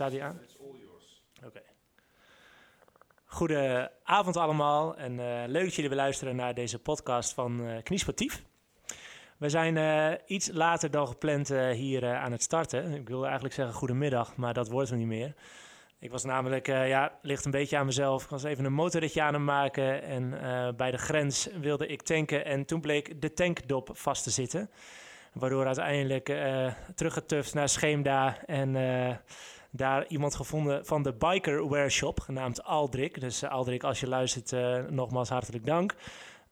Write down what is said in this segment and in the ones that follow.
Staat hij aan? Oké. Goedenavond allemaal en eh, leuk dat jullie weer luisteren naar deze podcast van eh Kniesportief. We zijn eh, iets later dan gepland hier aan het starten. Ik wilde eigenlijk zeggen goedemiddag, maar dat wordt hem niet meer. Ik was namelijk, ja, ligt een beetje aan mezelf. Ik was even een motorritje aan het maken en bij de grens wilde ik tanken. En toen bleek de tankdop vast te zitten. Waardoor uiteindelijk teruggetuft naar Scheemda en daar iemand gevonden van de Biker Wear Shop, genaamd Aldrik. Dus eh, Aldrik, als je luistert, eh, nogmaals hartelijk dank.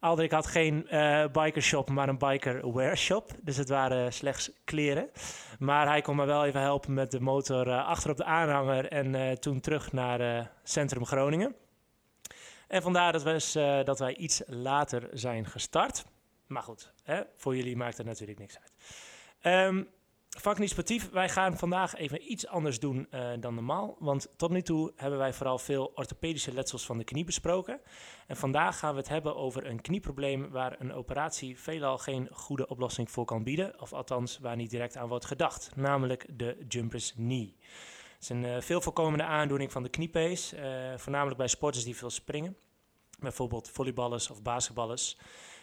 Aldrik had geen eh biker shop, maar een biker wear shop. Dus het waren slechts kleren. Maar hij kon me wel even helpen met de motor eh, achter op de aanhanger en eh, toen terug naar eh, Centrum Groningen. En vandaar dat, was, eh, dat wij iets later zijn gestart. Maar goed, hè, voor jullie maakt het natuurlijk niks uit. Ehm Vak niet sportief. Wij gaan vandaag even iets anders doen eh, dan normaal. Want tot nu toe hebben wij vooral veel orthopedische letsels van de knie besproken. En vandaag gaan we het hebben over een knieprobleem waar een operatie veelal geen goede oplossing voor kan bieden. Of althans waar niet direct aan wordt gedacht. Namelijk de jumper's knee. Het is een eh, veel voorkomende aandoening van de kniepees. eh, voornamelijk bij sporters die veel springen. Bijvoorbeeld volleyballers of basketballers.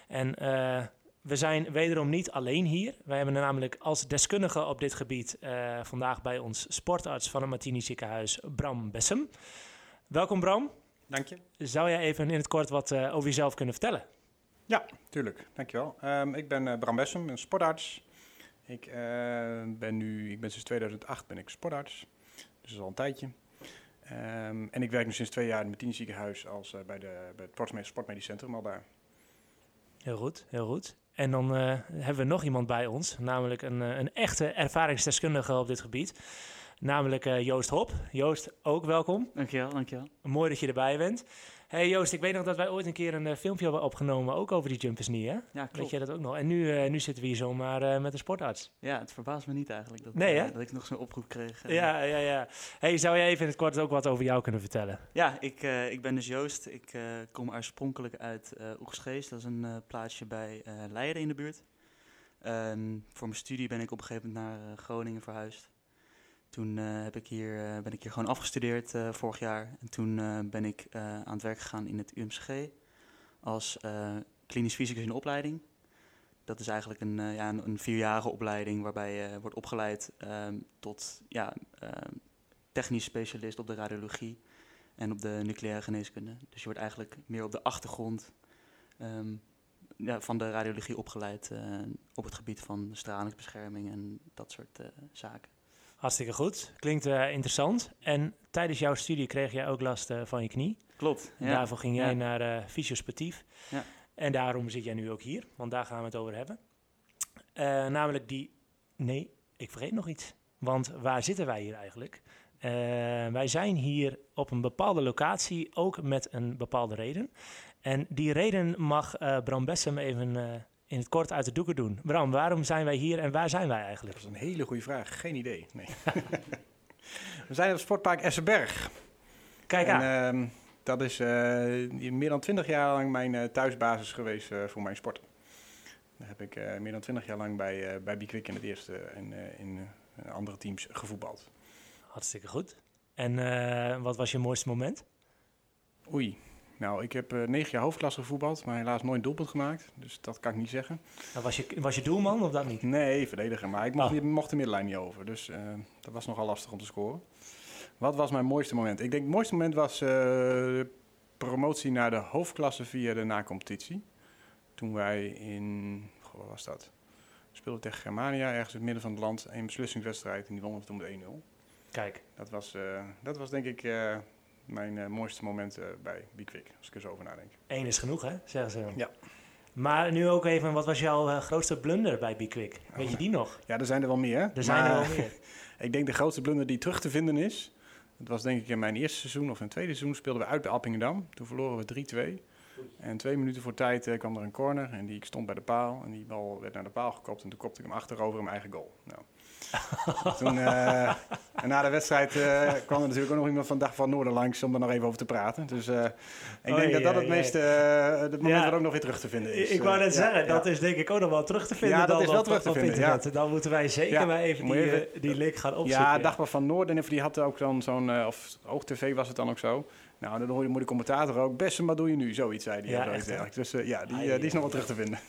En we zijn wederom niet alleen hier. Wij hebben namelijk als deskundige op dit gebied eh, vandaag bij ons sportarts van het Martini ziekenhuis, Bram Bessem. Welkom Bram. Dank je. Zou jij even in het kort wat eh, over jezelf kunnen vertellen? Ja, tuurlijk. Dankjewel. Um, ik ben eh, Bram Bessem, een sportarts. Ik, ben nu, ik ben sinds 2008 ben ik sportarts. Dus dat is al een tijdje. Ehm, en ik werk nu sinds twee jaar in het Martini ziekenhuis als, bij, de, bij het Sportme- Sportmedisch Centrum al daar. Heel goed, heel goed. En dan eh, hebben we nog iemand bij ons, namelijk een, eh, een echte ervaringsdeskundige op dit gebied. Namelijk eh, Joost Hop. Joost, ook welkom. Dankjewel, dankjewel. Mooi dat je erbij bent. Hey Joost, ik weet nog dat wij ooit een keer een eh, filmpje hebben opgenomen, ook over die jumpers knee, hè? Ja, Weet klopt. jij dat ook nog? En nu, eh, nu zitten we hier zomaar eh, met een sportarts. Ja, het verbaast me niet eigenlijk dat, Nee, hè? dat ik nog zo'n oproep kreeg. Ja, ja, ja. Hey, zou jij even in het kort ook wat over jou kunnen vertellen? ja ik, ik ben dus Joost. Ik kom oorspronkelijk uit eh Oegsgeest. Dat is een plaatsje bij Leiden in de buurt. Ehm, voor mijn studie ben ik op een gegeven moment naar Groningen verhuisd. Toen eh, heb ik hier, eh, ben ik hier gewoon afgestudeerd eh, vorig jaar. En toen ben ik aan het werk gegaan in het UMCG als klinisch fysicus in opleiding. Dat is eigenlijk een, ja, een, een vierjarige opleiding waarbij je wordt opgeleid ehm, tot ja, ehm, technisch specialist op de radiologie en op de nucleaire geneeskunde. Dus je wordt eigenlijk meer op de achtergrond ehm, ja, van de radiologie opgeleid op het gebied van stralingsbescherming en dat soort zaken. Hartstikke goed. Klinkt eh, interessant. En tijdens jouw studie kreeg jij ook last eh, van je knie. Klopt. Ja. Daarvoor ging jij Ja. naar fysiosportief. Ja. En daarom zit jij nu ook hier, want daar gaan we het over hebben. Namelijk die... Nee, ik vergeet nog iets. Want waar zitten wij hier eigenlijk? Wij zijn hier op een bepaalde locatie, ook met een bepaalde reden. En die reden mag Bram Bessem even in het kort uit de doeken doen. Bram, waarom zijn wij hier en waar zijn wij eigenlijk? Dat is een hele goede vraag. Geen idee. Nee. We zijn op het sportpark Essenberg. Kijk aan. En, ehm, dat is eh, meer dan twintig jaar lang mijn eh, thuisbasis geweest eh, voor mijn sport. Daar heb ik meer dan twintig jaar lang bij, bij Bikwik in het eerste en in andere teams gevoetbald. Hartstikke goed. En wat was je mooiste moment? Oei. Nou, ik heb eh, negen jaar hoofdklasse gevoetbald, maar helaas nooit doelpunt gemaakt. Dus dat kan ik niet zeggen. Nou, was, je, was je doelman of dat niet? Nee, verdediger. Maar ik mocht, Oh. mocht de middenlijn niet over. Dus eh, dat was nogal lastig om te scoren. Wat was mijn mooiste moment? Ik denk het mooiste moment was eh, de promotie naar de hoofdklasse via de nacompetitie. Toen wij in, goh, wat was dat? We speelden tegen Germania, ergens in het midden van het land. Een beslissingswedstrijd en die wonnen we toen met 1-0. Kijk, Dat was, dat was denk ik mijn eh, mooiste moment eh, bij Bikwik, als ik er zo over nadenk. één is genoeg, hè? Zeggen ze. Ja. Maar nu ook even, wat was jouw eh, grootste blunder bij Bikwik? Weet je die nog? Ja, er zijn er wel meer. Er zijn er wel meer. Ik denk de grootste blunder die terug te vinden is. Het was denk ik in mijn eerste seizoen of in het tweede seizoen speelden we uit bij Appingedam. Toen verloren we 3-2. En twee minuten voor tijd eh, kwam er een corner en die ik stond bij de paal. En die bal werd naar de paal gekopt en toen kopte ik hem achterover in mijn eigen goal. Nou, Toen, eh, en na de wedstrijd eh, kwam er natuurlijk ook nog iemand van Dag van Noorden langs om er nog even over te praten. Dus eh, ik denk dat dat het meeste, het moment Ja. ook nog weer terug te vinden is. Ik wou net zeggen, dat is denk ik ook nog wel terug te vinden Ja, dat dan is wel terug te vinden. Dan moeten wij zeker maar even die, even- die link gaan opzoeken. Ja, Dagblad van Noorden, die had ook dan zo'n, of Oog-TV was het dan ook zo. Nou, dan hoor je de commentator ook, best wat doe je nu? Zoiets zei hij. Ja, echt, dus ja, die, die is nog wel terug te vinden.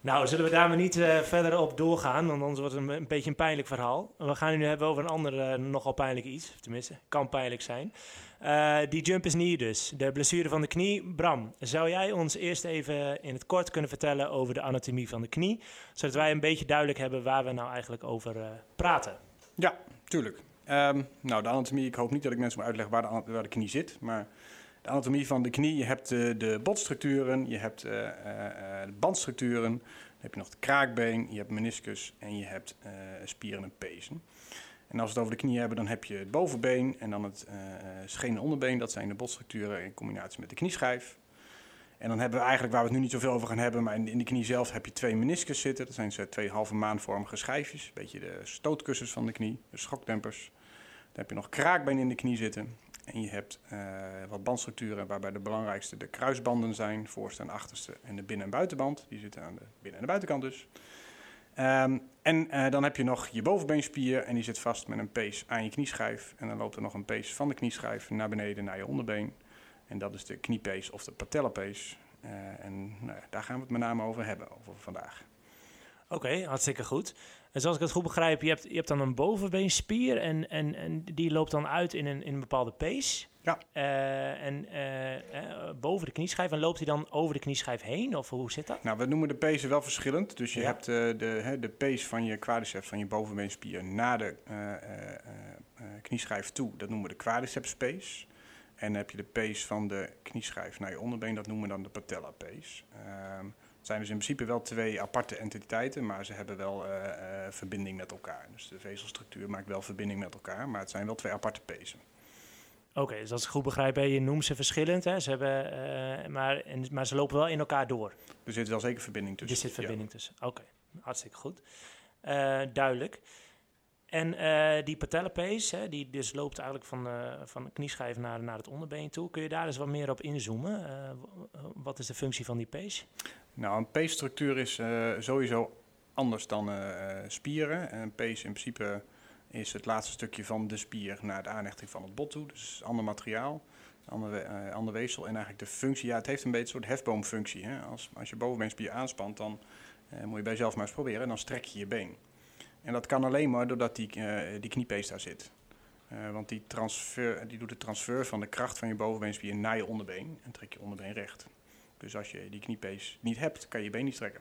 Nou, zullen we daar maar niet eh, verder op doorgaan, want anders wordt het een, een beetje een pijnlijk verhaal. We gaan het nu hebben over een ander eh, nogal pijnlijk iets, tenminste, kan pijnlijk zijn. Eh, die jump is knee dus, de blessure van de knie. Bram, zou jij ons eerst even in het kort kunnen vertellen over de anatomie van de knie, zodat wij een beetje duidelijk hebben waar we nou eigenlijk over praten? Tuurlijk. Ehm, nou, de anatomie, ik hoop niet dat ik mensen moet uitleggen waar de, waar de knie zit. Maar anatomie van de knie, je hebt eh, de botstructuren, je hebt eh, eh, de bandstructuren, dan heb je nog het kraakbeen, je hebt meniscus en je hebt spieren en pezen. En als we het over de knie hebben, dan heb je het bovenbeen en dan het en onderbeen. Dat zijn de botstructuren in combinatie met de knieschijf. En dan hebben we eigenlijk, waar we het nu niet zoveel over gaan hebben, maar in de, in de knie zelf heb je twee meniscus zitten. Dat zijn twee halve maanvormige schijfjes. Een beetje de stootkussens van de knie, de schokdempers. Dan heb je nog kraakbeen in de knie zitten. En je hebt eh, wat bandstructuren waarbij de belangrijkste de kruisbanden zijn, voorste en achterste, en de binnen- en buitenband. Die zitten aan de binnen- en de buitenkant dus. Ehm, en eh, dan heb je nog je bovenbeenspier en die zit vast met een pees aan je knieschijf. En dan loopt er nog een pees van de knieschijf naar beneden naar je onderbeen. En dat is de kniepees of de patellapees. Eh, en nou, daar gaan we het met name over hebben over vandaag. Oké, hartstikke goed. En zoals ik het goed begrijp, je hebt, je hebt dan een bovenbeenspier en, en, en die loopt dan uit in een, in een bepaalde pace. Ja. Eh, en eh, eh, boven de knieschijf. En loopt hij dan over de knieschijf heen? Of hoe zit dat? Nou, we noemen de pezen wel verschillend. Dus je Ja. hebt de, hè, de pees van je quadriceps, van je bovenbeenspier, naar de knieschijf toe. Dat noemen we de quadriceps pees. En dan heb je de pees van de knieschijf naar je onderbeen. Dat noemen we dan de patella pees. Ehm, zijn dus in principe wel twee aparte entiteiten, maar ze hebben wel eh, eh, verbinding met elkaar. Dus de vezelstructuur maakt wel verbinding met elkaar, maar het zijn wel twee aparte pezen. Oké, dus als ik goed begrijp, hè, je noemt ze verschillend. Hè? Ze hebben, eh, maar, en, maar ze lopen wel in elkaar door. Er zit wel zeker verbinding er tussen. zit ja. verbinding tussen. Oké, hartstikke goed. Duidelijk. En eh, die patellapees, hè, die dus loopt eigenlijk van, eh, van de knieschijf naar, naar het onderbeen toe. Kun je daar eens wat meer op inzoomen? Eh, wat is de functie van die pees? Nou, een peesstructuur is sowieso anders dan spieren. En Een pees in principe is het laatste stukje van de spier naar de aanhechting van het bot toe. Dus ander materiaal, ander, ander weefsel. En eigenlijk de functie, ja, het heeft een beetje een soort hefboomfunctie. Hè? Als, als je bovenbeenspier aanspant, dan moet je bij jezelf maar eens proberen. En dan strek je je been. En dat kan alleen maar doordat die, eh, die kniepees daar zit. Eh, want die, transfer, die doet de transfer van de kracht van je bovenbeenspier naar je onderbeen. En trek je onderbeen recht. Dus als je die kniepees niet hebt, kan je je been niet strekken.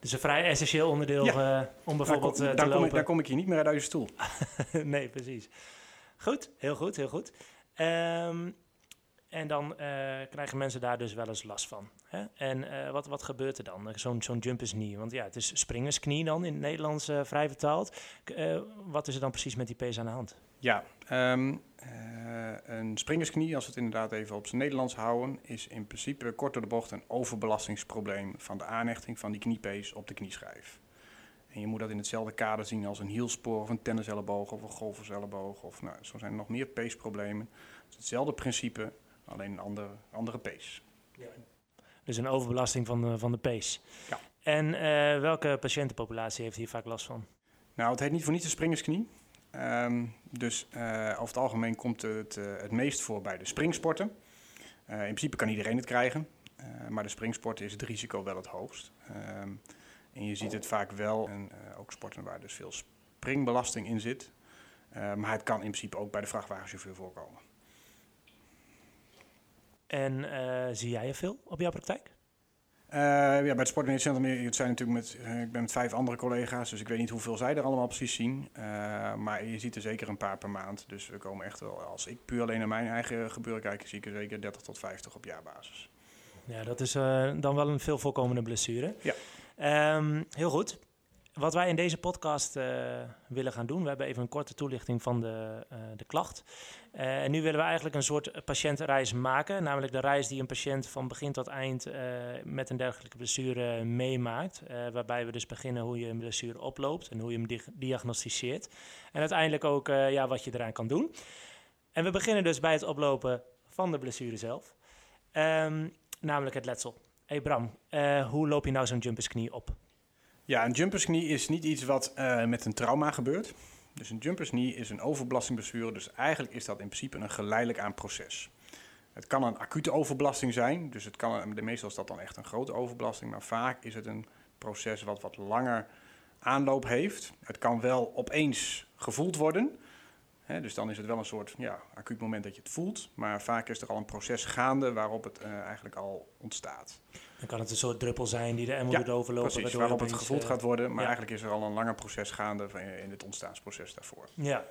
Dus een vrij essentieel onderdeel Ja. eh, om bijvoorbeeld dan, eh, kom, te kom ik, dan kom ik hier niet meer uit je stoel. nee, precies. Goed, heel goed, heel goed. Ehm, en dan krijgen mensen daar dus wel eens last van. Hè? En eh, wat, wat gebeurt er dan? Zo'n zo'n jumpers knee. Want ja, het is springersknie dan in het Nederlands eh, vrij vertaald. Eh, wat is er dan precies met die pees aan de hand? Ja, ehm, eh, een springersknie, als we het inderdaad even op zijn Nederlands houden, is in principe kort door de bocht een overbelastingsprobleem van de aanhechting van die kniepees op de knieschijf. En je moet dat in hetzelfde kader zien als een hielspoor of een tenniselleboog of een golferselleboog. Of nou, zo zijn er nog meer peesproblemen. Het is hetzelfde principe, alleen een andere, andere pees. Dus een overbelasting van de, van de pees. Ja. En eh, welke patiëntenpopulatie heeft hier vaak last van? Nou, het heet niet voor niets een springersknie. Ehm, dus eh, over het algemeen komt het eh, het meest voor bij de springsporten. In principe kan iedereen het krijgen, maar de springsporten is het risico wel het hoogst. Ehm, en je ziet het vaak wel, en ook sporten waar dus veel springbelasting in zit. Maar het kan in principe ook bij de vrachtwagenchauffeur voorkomen. En eh, zie jij er veel op jouw praktijk? Eh, ja, bij het Sportmedisch Centrum, het zijn natuurlijk met, eh, ik ben met vijf andere collega's, dus ik weet niet hoeveel zij er allemaal precies zien. Maar je ziet er zeker een paar per maand. Dus we komen echt wel, als ik puur alleen naar mijn eigen gebeuren kijk, zie ik er zeker 30 tot 50 op jaarbasis. Ja, dat is dan wel een veel voorkomende blessure. Ja. Ehm, heel goed. Wat wij in deze podcast uh, willen gaan doen, we hebben even een korte toelichting van de, uh, de klacht. Uh, en nu willen we eigenlijk een soort patiëntreis maken, namelijk de reis die een patiënt van begin tot eind met een dergelijke blessure meemaakt. waarbij we dus beginnen hoe je een blessure oploopt en hoe je hem diagnosticeert. En uiteindelijk ook ja, wat je eraan kan doen. En we beginnen dus bij het oplopen van de blessure zelf, um, namelijk het letsel. Hey Bram, hoe loop je nou zo'n jumpersknie op? Ja, een jumpersknie is niet iets wat uh, met een trauma gebeurt. Dus een jumpersknie is een overbelastingblessure. Dus eigenlijk is dat in principe een geleidelijk aan proces. Het kan een acute overbelasting zijn. Dus het kan, de meestal is dat dan echt een grote overbelasting. Maar vaak is het een proces wat wat langer aanloop heeft. Het kan wel opeens gevoeld worden dus dan is het wel een soort ja, acuut moment dat je het voelt. Maar vaak is er al een proces gaande waarop het uh, eigenlijk al ontstaat. Dan kan het een soort druppel zijn die de emmer ja, doet overlopen. Precies, waarop het gevoeld uh, gaat worden. Maar eigenlijk is er al een langer proces gaande in het ontstaansproces daarvoor. Ja,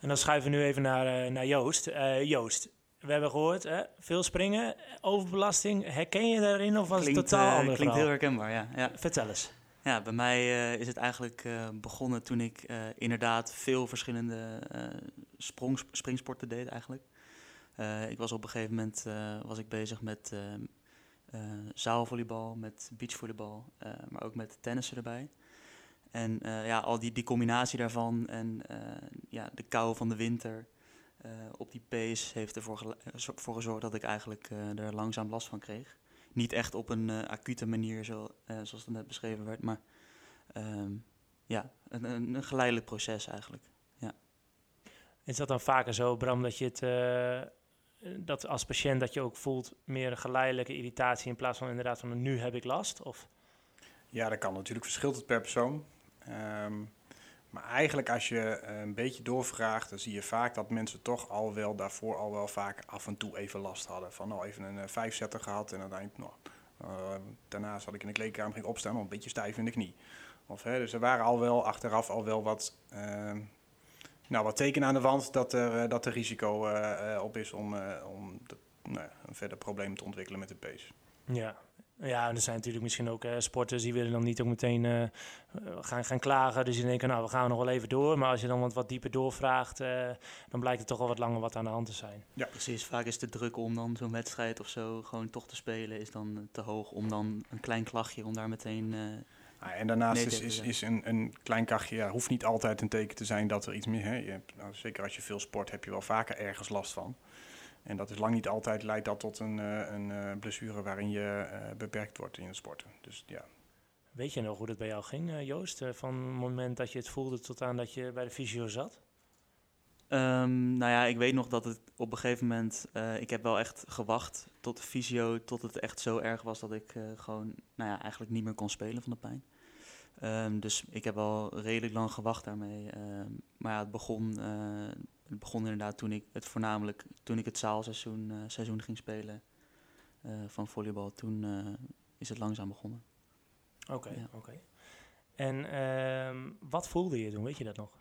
en dan schuiven we nu even naar, uh, naar Joost. Joost, we hebben gehoord, hè, veel springen, overbelasting. Herken je daarin of was klinkt, het totaal anders? Klinkt heel herkenbaar, ja. ja. Vertel eens. Ja, bij mij uh, is het eigenlijk uh, begonnen toen ik uh, inderdaad veel verschillende sprong, springsporten deed eigenlijk. ik was op een gegeven moment was ik bezig met zaalvolleybal, met beachvolleybal, maar ook met tennissen erbij. En ja, al die, die combinatie daarvan en ja, de kou van de winter op die pace heeft ervoor voor gezorgd dat ik eigenlijk er langzaam last van kreeg niet echt op een uh, acute manier, zo, uh, zoals het net beschreven werd, maar um, ja, een, een, een, geleidelijk proces eigenlijk. Ja. Is dat dan vaker zo, Bram, dat je het uh, dat als patiënt dat je ook voelt meer een geleidelijke irritatie in plaats van inderdaad van nu heb ik last? Of? Ja, dat kan natuurlijk verschilt het per persoon. Um, maar eigenlijk als je een beetje doorvraagt, dan zie je vaak dat mensen toch al wel daarvoor al wel vaak af en toe even last hadden. Van nou even een uh, vijfzetter gehad en uiteindelijk, nou, uh, daarna zat ik in de kleedkamer, ging opstaan, nog een beetje stijf in de knie. Of, hè, dus er waren al wel achteraf al wel wat, uh, nou, wat tekenen aan de wand dat er, dat er risico op is om, om nou, een verder probleem te ontwikkelen met de pees. Ja, ja, en er zijn natuurlijk misschien ook uh, sporters die willen dan niet ook meteen uh, gaan, gaan klagen. Dus die denken, nou, we gaan nog wel even door. Maar als je dan wat, wat dieper doorvraagt, uh, dan blijkt er toch wel wat langer wat aan de hand te zijn. Ja, precies. Vaak is de druk om dan zo'n wedstrijd of zo gewoon toch te spelen, is dan te hoog om dan een klein klachtje, om daar meteen... Ah, en daarnaast is, is, is een, een klein klachtje, ja, hoeft niet altijd een teken te zijn dat er iets meer... Hè, je hebt, nou, zeker als je veel sport, heb je wel vaker ergens last van. En dat is lang niet altijd leidt dat tot een, uh, een uh, blessure waarin je uh, beperkt wordt in het sporten. Dus ja. Weet je nog hoe dat bij jou ging, Joost? van het moment dat je het voelde tot aan dat je bij de fysio zat? Um, nou ja, ik weet nog dat het op een gegeven moment... ik heb wel echt gewacht tot de fysio, tot het echt zo erg was... dat ik gewoon nou ja, eigenlijk niet meer kon spelen van de pijn. Um, dus ik heb wel redelijk lang gewacht daarmee. Um, maar ja, het begon het begon inderdaad toen ik het voornamelijk toen ik het zaalseizoen uh, seizoen ging spelen uh, van volleybal. Toen uh, is het langzaam begonnen. Oké, okay, ja. oké. Okay. En ehm, wat voelde je toen? Weet je dat nog?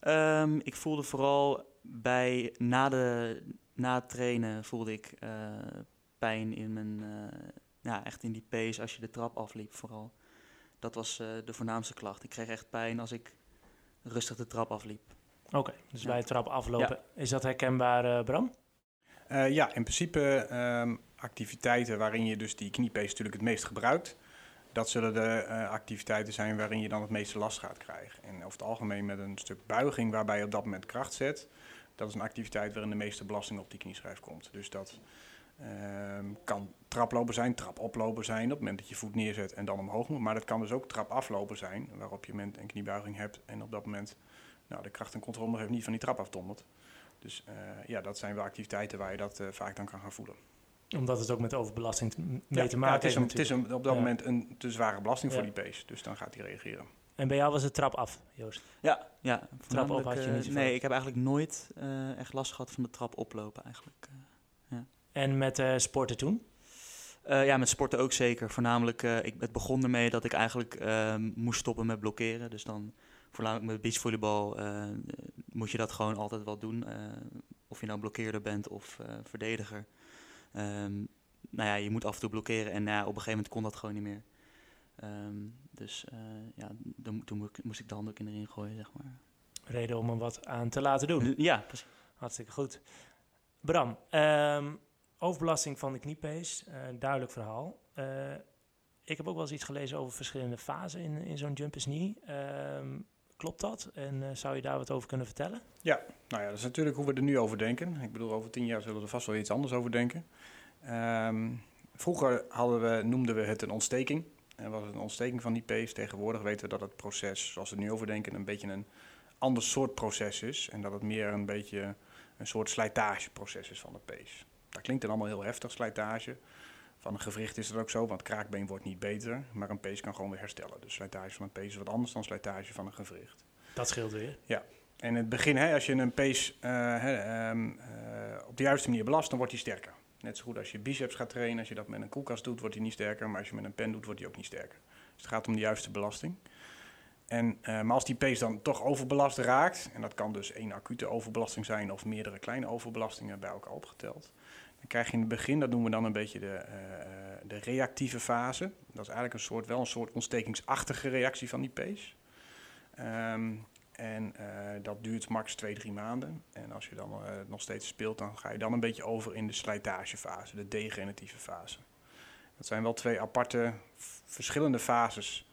Um, ik voelde vooral bij na, de, na het trainen voelde ik pijn in mijn ja, echt in die pace als je de trap afliep vooral. Dat was de voornaamste klacht. Ik kreeg echt pijn als ik rustig de trap afliep. Oké, dus bij het trap aflopen. Is dat herkenbaar, uh, Bram? Uh, ja, in principe um, activiteiten waarin je dus die kniepees natuurlijk het meest gebruikt. Dat zullen de uh, activiteiten zijn waarin je dan het meeste last gaat krijgen. En over het algemeen met een stuk buiging waarbij je op dat moment kracht zet. Dat is een activiteit waarin de meeste belasting op die knieschijf komt. Dus dat um, kan traplopen zijn, trapoplopen zijn, op het moment dat je voet neerzet en dan omhoog moet. Maar dat kan dus ook trapaflopen zijn, waarop je een kniebuiging hebt en op dat moment nou, de kracht en controle nog even niet van die trap afdondert. Dus uh, ja, dat zijn wel activiteiten waar je dat uh, vaak dan kan gaan voelen. Omdat het ook met overbelasting mee te maken heeft. Ja, het, is, een, het is op dat ja. moment een te zware belasting voor die pees. Dus dan gaat hij reageren. En bij jou was het trap af, Joost? Ja, ja. Trap op had je niet uh, Nee, ik heb eigenlijk nooit echt last gehad van de trap oplopen eigenlijk. ja. En met sporten toen? Uh, ja, met sporten ook zeker. Voornamelijk, uh, ik, het begon ermee dat ik eigenlijk uh, moest stoppen met blokkeren. Dus dan voornamelijk met beachvolleybal uh, moet je dat gewoon altijd wel doen. Uh, of je nou blokkeerder bent of uh, verdediger. Um, nou ja, je moet af en toe blokkeren en nou ja, op een gegeven moment kon dat gewoon niet meer. Ehm, dus eh, ja, dan, toen mo- moest ik de handdoek in de ring gooien, zeg maar. Reden om er wat aan te laten doen. Ja, precies. Hartstikke goed. Bram, ehm, overbelasting van de kniepees, eh, duidelijk verhaal. Eh, ik heb ook wel eens iets gelezen over verschillende fasen in, in zo'n jumpers knee. Ehm, klopt dat? En eh, zou je daar wat over kunnen vertellen? Nou ja, dat is natuurlijk hoe we er nu over denken. Ik bedoel, over tien jaar zullen we er vast wel iets anders over denken. Ehm, vroeger hadden we, noemden we het een ontsteking. En was het een ontsteking van die pees. Tegenwoordig weten we dat het proces, zoals we er nu over denken, een beetje een ander soort proces is. En dat het meer een beetje een soort slijtageproces is van de pees. Dat klinkt dan allemaal heel heftig, slijtage. Van een gewricht is het ook zo, want kraakbeen wordt niet beter. Maar een pees kan gewoon weer herstellen. Dus slijtage van een pees is wat anders dan slijtage van een gewricht. Dat scheelt weer. En in het begin, hè, als je een pees eh, hè, ehm, eh, op de juiste manier belast, dan wordt hij sterker. Net zo goed als je biceps gaat trainen, als je dat met een koelkast doet, wordt hij niet sterker. Maar als je met een pen doet, wordt hij ook niet sterker. Dus het gaat om de juiste belasting. En, eh, maar als die pees dan toch overbelast raakt, en dat kan dus één acute overbelasting zijn of meerdere kleine overbelastingen bij elkaar opgeteld, dan krijg je in het begin, dat noemen we dan een beetje de, eh, eh, de reactieve fase. Dat is eigenlijk een soort, wel een soort ontstekingsachtige reactie van die pees. Ehm, en eh, dat duurt max 2, 3 maanden. En als je dan nog steeds speelt, dan ga je dan een beetje over in de slijtagefase, de degeneratieve fase. Dat zijn wel twee aparte, verschillende fases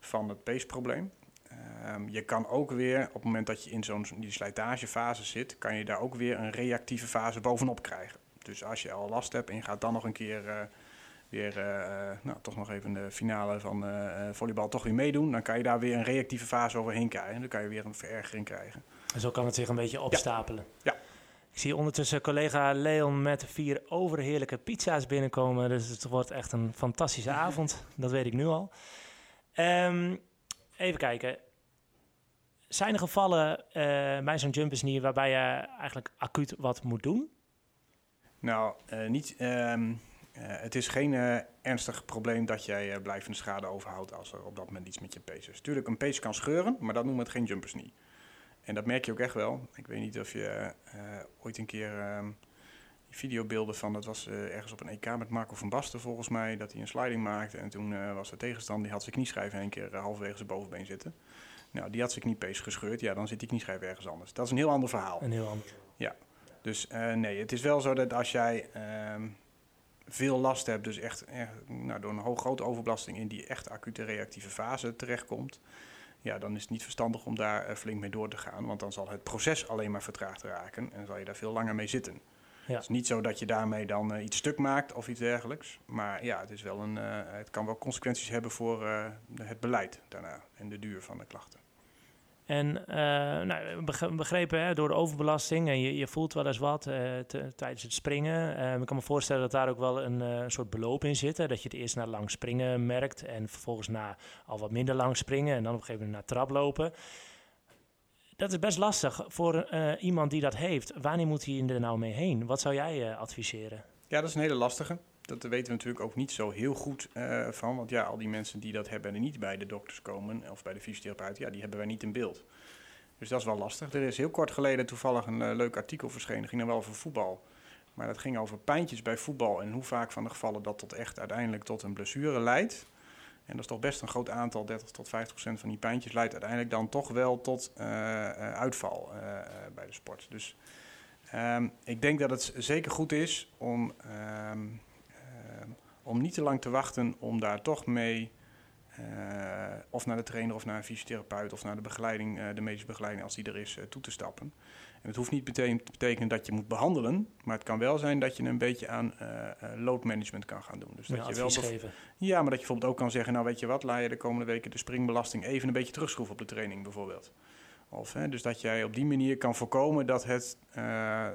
van het peesprobleem. Ehm, je kan ook weer, op het moment dat je in zo'n die slijtagefase zit, kan je daar ook weer een reactieve fase bovenop krijgen. Dus als je al last hebt en je gaat dan nog een keer eh, weer, eh, eh, nou, toch nog even de finale van volleybal toch weer meedoen, dan kan je daar weer een reactieve fase overheen krijgen. Dan kan je weer een verergering krijgen. En zo kan het zich een beetje opstapelen. Ja. Ik zie ondertussen collega Leon met vier overheerlijke pizza's binnenkomen. Dus het wordt echt een fantastische avond. Dat weet ik nu al. Ehm, even kijken. Zijn er gevallen eh, bij zo'n jumpers knee waarbij je eigenlijk acuut wat moet doen? Nou, eh, niet, ehm, eh, het is geen eh, ernstig probleem dat jij blijvende schade overhoudt als er op dat moment iets met je pees is. Tuurlijk, een pees kan scheuren, maar dat noemen we het geen jumpers knee. En dat merk je ook echt wel. Ik weet niet of je ooit een keer ehm, videobeelden van, dat was ergens op een EK met Marco van Basten volgens mij, dat hij een sliding maakte. En toen was de tegenstander, die had zijn knieschijf een keer eh, halverwege zijn bovenbeen zitten. Nou, die had zijn kniepees gescheurd. Ja, dan zit die knieschijf ergens anders. Dat is een heel ander verhaal. Een heel ander. Dus eh, nee, het is wel zo dat als jij ehm, veel last hebt, dus echt, echt nou, door een hoog grote overbelasting in die echt acute reactieve fase terechtkomt, ja, dan is het niet verstandig om daar eh, flink mee door te gaan, want dan zal het proces alleen maar vertraagd raken en zal je daar veel langer mee zitten. Ja. Het is niet zo dat je daarmee dan eh, iets stuk maakt of iets dergelijks, maar ja, het, is wel een, het kan wel consequenties hebben voor het beleid daarna en de duur van de klachten. En eh, nou, beg- begrepen hè, door de overbelasting en je, je voelt wel eens wat eh, tijdens het springen. Eh, ik kan me voorstellen dat daar ook wel een eh, soort beloop in zit. Hè, dat je het eerst naar lang springen merkt en vervolgens naar al wat minder lang springen en dan op een gegeven moment naar traplopen. Dat is best lastig voor iemand die dat heeft. Wanneer moet hij er nou mee heen? Wat zou jij adviseren? Ja, dat is een hele lastige. Dat weten we natuurlijk ook niet zo heel goed eh, van. Want ja, al die mensen die dat hebben en niet bij de dokters komen of bij de fysiotherapeut, ja, die hebben wij niet in beeld. Dus dat is wel lastig. Er is heel kort geleden toevallig een eh, leuk artikel verschenen. Dat ging dan wel over voetbal. Maar dat ging over pijntjes bij voetbal en hoe vaak van de gevallen dat tot echt uiteindelijk tot een blessure leidt. En dat is toch best een groot aantal, 30 tot 50 procent van die pijntjes leidt uiteindelijk dan toch wel tot eh, uitval bij de sport. Dus ehm, ik denk dat het zeker goed is om, ehm, om niet te lang te wachten om daar toch mee eh, of naar de trainer of naar een fysiotherapeut of naar de begeleiding, eh, de medische begeleiding als die er is, eh, toe te stappen. En het hoeft niet meteen te betekenen dat je moet behandelen, maar het kan wel zijn dat je een beetje aan eh, eh, load management kan gaan doen. Dus Ja, dat je wel geven. ja, maar dat je bijvoorbeeld ook kan zeggen, nou weet je wat, laat je de komende weken de springbelasting even een beetje terugschroeven op de training bijvoorbeeld. Of, hè, dus dat jij op die manier kan voorkomen dat het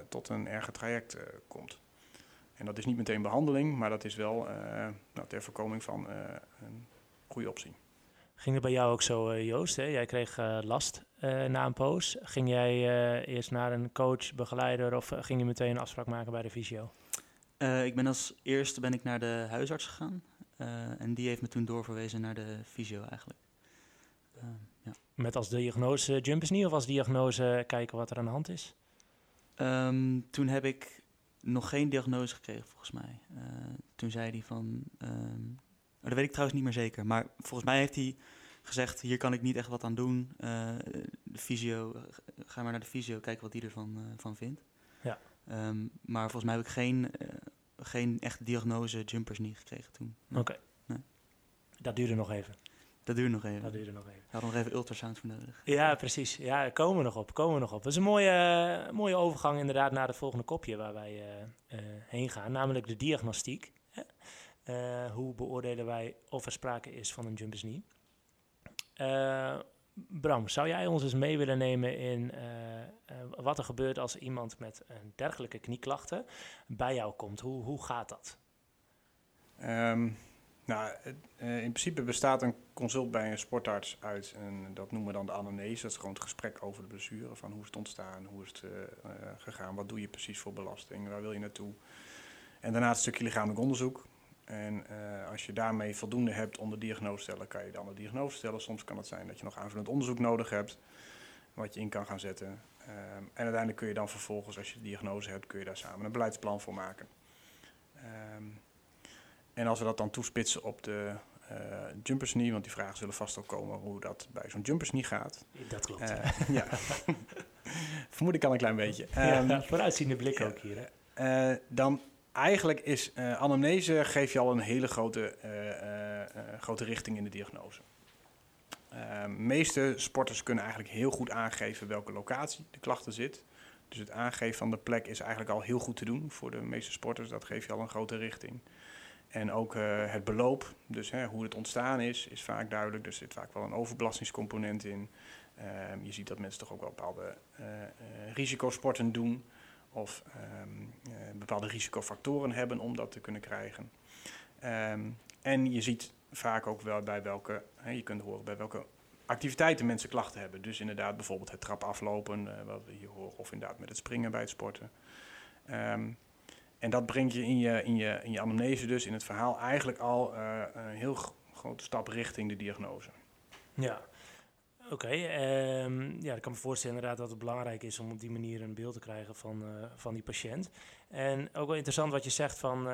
tot een erger traject komt. En dat is niet meteen behandeling, maar dat is wel eh, nou, ter voorkoming van eh, een goede optie. Ging het bij jou ook zo, eh, Joost? Hè? Jij kreeg eh, last eh, na een poos. Ging jij eh, eerst naar een coach, begeleider of ging je meteen een afspraak maken bij de fysio? Eh, ik ben als eerste ben ik naar de huisarts gegaan. eh, en die heeft me toen doorverwezen naar de fysio eigenlijk. Ja. Met als diagnose jumpers niet of als diagnose kijken wat er aan de hand is? Ehm, toen heb ik nog geen diagnose gekregen volgens mij. Eh, toen zei hij van, ehm, dat weet ik trouwens niet meer zeker. Maar volgens mij heeft hij gezegd, hier kan ik niet echt wat aan doen. Eh, de fysio, eh, ga maar naar de fysio, kijken wat die ervan eh, van vindt. Ja. Ehm, maar volgens mij heb ik geen, geen echte diagnose jumpers niet gekregen toen. Oké. Nee. Dat duurde nog even. Dat duurde nog even. Dat duurde nog even. Ik had nog even ultrasound voor nodig. Ja, precies. Ja, komen we nog op. Komen we nog op. Dat is een mooie, mooie overgang inderdaad naar het volgende kopje waar wij eh, eh, heen gaan. Namelijk de diagnostiek. hè. Eh, hoe beoordelen wij of er sprake is van een jumpers knee? Eh, Bram, zou jij ons eens mee willen nemen in wat er gebeurt als iemand met een dergelijke knieklachten bij jou komt? Hoe, hoe gaat dat? Ehm, nou, eh, in principe bestaat een consult bij een sportarts uit, en dat noemen we dan de anamnese. Dat is gewoon het gesprek over de blessure, van hoe is het ontstaan, hoe is het eh, eh, gegaan, wat doe je precies voor belasting, waar wil je naartoe. En daarna het stukje lichamelijk onderzoek. En als je daarmee voldoende hebt om de diagnose te stellen, kan je dan de diagnose stellen. Soms kan het zijn dat je nog aanvullend onderzoek nodig hebt, wat je in kan gaan zetten. Ehm, en uiteindelijk kun je dan vervolgens, als je de diagnose hebt, kun je daar samen een beleidsplan voor maken. Ehm, en als we dat dan toespitsen op de jumpers knee, want die vragen zullen vast ook komen hoe dat bij zo'n jumpers knee gaat. Dat klopt. Eh, ja, vermoed ik al een klein beetje. ja, Ehm, vooruitziende blik ook hier. Hè? eh, dan eigenlijk is anamnese geef je al een hele grote, grote richting in de diagnose. De meeste sporters kunnen eigenlijk heel goed aangeven welke locatie de klachten zit. Dus het aangeven van de plek is eigenlijk al heel goed te doen voor de meeste sporters. Dat geeft je al een grote richting. En ook eh, het beloop, dus hè, hoe het ontstaan is, is vaak duidelijk. Er zit vaak wel een overbelastingscomponent in. Ehm, je ziet dat mensen toch ook wel bepaalde eh, eh, risicosporten doen. Of ehm, eh, bepaalde risicofactoren hebben om dat te kunnen krijgen. Ehm, en je ziet vaak ook wel bij welke, hè, je kunt horen bij welke activiteiten mensen klachten hebben. Dus inderdaad bijvoorbeeld het trap aflopen, wat we hier horen, of inderdaad met het springen bij het sporten. En dat brengt je in je, in, je in je anamnese dus, in het verhaal, eigenlijk al eh, een heel grote stap richting de diagnose. Ja, oké. ehm, ja, ik kan me voorstellen inderdaad dat het belangrijk is om op die manier een beeld te krijgen van, eh, van die patiënt. En ook wel interessant wat je zegt van eh,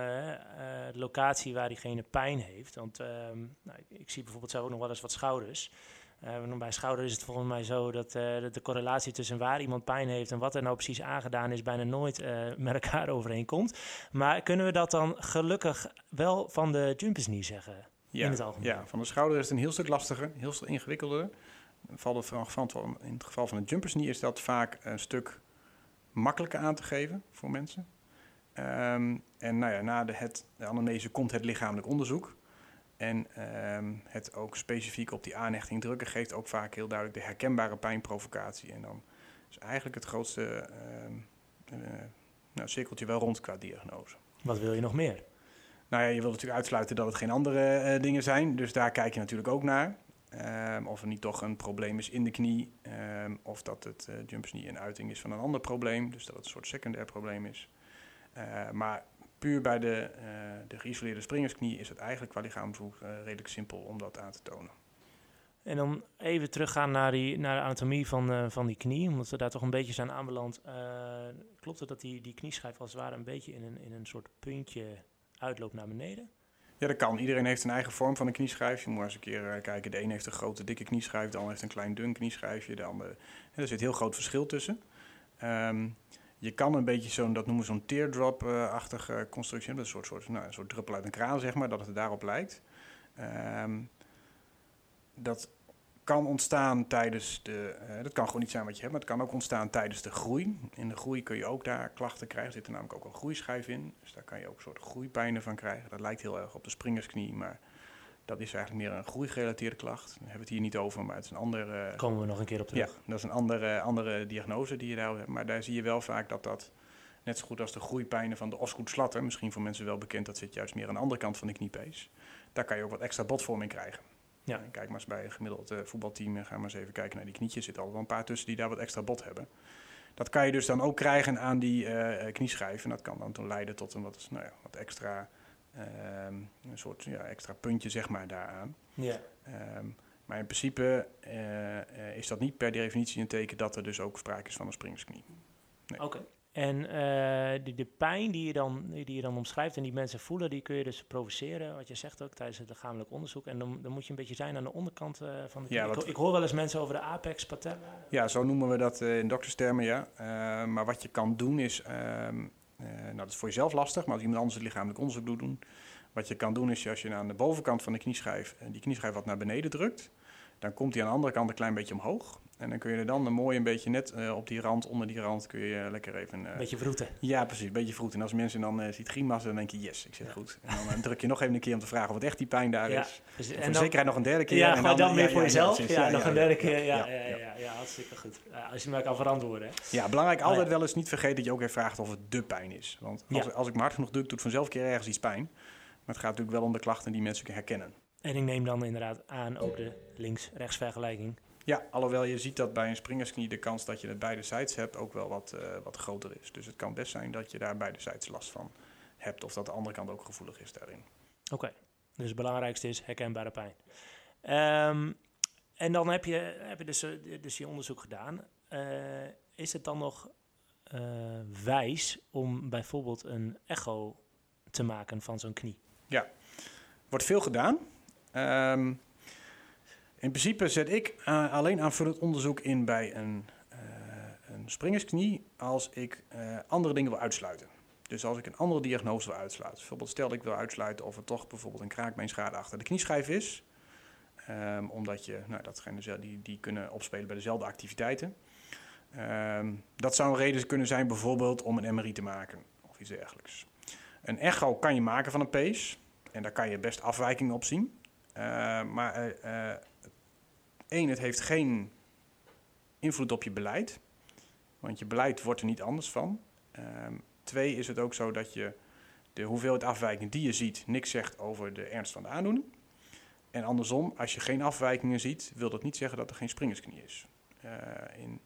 de locatie waar diegene pijn heeft. Want ehm, nou, ik, ik zie bijvoorbeeld zelf ook nog wel eens wat schouders. Eh, bij schouders is het volgens mij zo dat, eh, dat de correlatie tussen waar iemand pijn heeft en wat er nou precies aangedaan is, bijna nooit eh, met elkaar overeenkomt. Maar kunnen we dat dan gelukkig wel van de jumpers knee zeggen? Ja, In het algemeen. Ja, van de schouder is het een heel stuk lastiger, heel stuk ingewikkelder. In het geval van de jumpers knee is dat vaak een stuk makkelijker aan te geven voor mensen. Ehm, en nou ja, na de, het, de anamnese komt het lichamelijk onderzoek. En ehm, het ook specifiek op die aanhechting drukken geeft ook vaak heel duidelijk de herkenbare pijnprovocatie. En dan is eigenlijk het grootste ehm, eh, nou, cirkeltje wel rond qua diagnose. Wat wil je nog meer? Nou ja, je wilt natuurlijk uitsluiten dat het geen andere eh, dingen zijn. Dus daar kijk je natuurlijk ook naar. Ehm, of er niet toch een probleem is in de knie. of dat het uh, een uiting is van een ander probleem. Dus dat het een soort secundair probleem is. Uh, maar puur bij de, uh, de geïsoleerde springersknie is het eigenlijk qua lichaamshoek uh, redelijk simpel om dat aan te tonen. En dan even teruggaan naar, die, naar de anatomie van, uh, van die knie, omdat we daar toch een beetje zijn aanbeland. Klopt het dat die, die knieschijf als het ware een beetje in een, in een soort puntje uitloopt naar beneden? Ja, dat kan. Iedereen heeft een eigen vorm van een knieschijf. Je moet eens een keer kijken. De een heeft een grote, dikke knieschijf. De ander heeft een klein, dun knieschijfje. De andere... En er zit heel groot verschil tussen. Um, je kan een beetje zo'n, dat noemen we zo'n teardrop-achtige constructie hebben. Een soort, soort, nou, een soort druppel uit een kraan, zeg maar, dat het daarop lijkt. Um, dat kan ontstaan tijdens de... Uh, dat kan gewoon niet zijn wat je hebt, maar het kan ook ontstaan tijdens de groei. In de groei kun je ook daar klachten krijgen. Er zit er namelijk ook een groeischijf in. Dus daar kan je ook een soort groeipijnen van krijgen. Dat lijkt heel erg op de springersknie, maar... Dat is eigenlijk meer een groeigerelateerde klacht. Daar hebben we het hier niet over, maar het is een andere... Komen we nog een keer op terug. Ja, dat is een andere, andere diagnose die je daar hebt. Maar daar zie je wel vaak dat dat, net zo goed als de groeipijnen van de osgoedslatter... misschien voor mensen wel bekend, dat zit juist meer aan de andere kant van de kniepees. Daar kan je ook wat extra botvorming krijgen. Ja. En kijk maar eens bij een gemiddeld uh, voetbalteam, ga maar eens even kijken naar die knietjes. Er zitten al wel een paar tussen die daar wat extra bot hebben. Dat kan je dus dan ook krijgen aan die uh, knieschijf. En dat kan dan toen leiden tot een wat, nou ja, wat extra... Um, een soort ja, extra puntje zeg maar daaraan. Ja. Um, maar in principe uh, uh, is dat niet per definitie een teken dat er dus ook sprake is van een springsknie. Nee. Oké. Okay. En eh, die, de pijn die je, dan, die je dan omschrijft en die mensen voelen, die kun je dus provoceren, wat je zegt ook tijdens het lichamelijk onderzoek. En dan, dan moet je een beetje zijn aan de onderkant eh, van de Ja, ik, ik hoor wel eens mensen over de apex patella. Ja, zo noemen we dat eh, in dokterstermen, ja. Eh, maar wat je kan doen is, ehm, eh, nou dat is voor jezelf lastig, maar als iemand anders het lichamelijk onderzoek doet doen, wat je kan doen is als je aan de bovenkant van de knieschijf eh, die knieschijf wat naar beneden drukt, dan komt die aan de andere kant een klein beetje omhoog. En dan kun je er dan een mooi een beetje net eh, op die rand, onder die rand, kun je lekker even... eh, Een beetje vroeten. Ja, precies, een beetje vroet. En als mensen dan eh ziet grimassen, dan denk je, yes, ik zit Ja. goed. En dan eh, druk je nog even een keer om te vragen wat echt die pijn daar Ja, is. Dus, En voor dan, zekerheid nog een derde keer. ja, en gewoon dan, weer voor jezelf. Ja, nog een derde keer. ja, Ja, hartstikke goed. Als je maar kan verantwoorden. Ja, belangrijk altijd wel eens niet vergeten dat je ook even vraagt of het de pijn is. Want als, als ik me hard genoeg druk, doet vanzelf een keer ergens iets pijn. Maar het gaat natuurlijk wel om de klachten die mensen kunnen herkennen. En ik neem dan inderdaad aan ook de links-rechts vergelijking. Ja, alhoewel je ziet dat bij een springersknie de kans dat je het beide zijds hebt ook wel wat, eh, wat groter is. Dus het kan best zijn dat je daar beide zijds last van hebt. Of dat de andere kant ook gevoelig is daarin. Oké, dus het belangrijkste is herkenbare pijn. Ehm, en dan heb je, heb je dus, eh, dus je onderzoek gedaan. Eh, is het dan nog wijs om bijvoorbeeld een echo te maken van zo'n knie? wordt veel gedaan. Ehm, in principe zet ik eh, alleen aanvullend onderzoek in bij een, eh, een springersknie als ik eh, andere dingen wil uitsluiten. Dus als ik een andere diagnose wil uitsluiten. Bijvoorbeeld stel ik wil uitsluiten of er toch bijvoorbeeld een kraakbeenschade achter de knieschijf is. Ehm, omdat je, nou, dat die, die kunnen opspelen bij dezelfde activiteiten. Ehm, dat zou een reden kunnen zijn bijvoorbeeld om een MRI te maken of iets dergelijks. Een echo kan je maken van een pace. En daar kan je best afwijkingen op zien. Maar één, het heeft geen invloed op je beleid. Want je beleid wordt er niet anders van. Ehm, twee, is het ook zo dat je de hoeveelheid afwijkingen die je ziet... niks zegt over de ernst van de aandoening. En andersom, als je geen afwijkingen ziet... wil dat niet zeggen dat er geen springersknie is. Eh, in,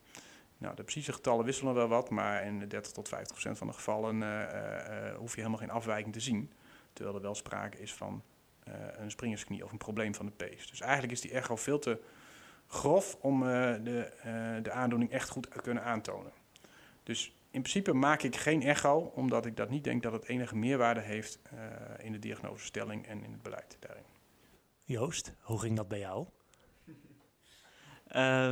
nou, de precieze getallen wisselen wel wat... maar in de 30 tot 50 procent van de gevallen... eh, eh, hoef je helemaal geen afwijking te zien... Terwijl er wel sprake is van een springersknie of een probleem van de pees. Dus eigenlijk is die echo veel te grof om eh, de, eh, de aandoening echt goed te kunnen aantonen. Dus in principe maak ik geen echo, omdat ik dat niet denk dat het enige meerwaarde heeft eh, in de diagnosestelling en in het beleid daarin. Joost, hoe ging dat bij jou?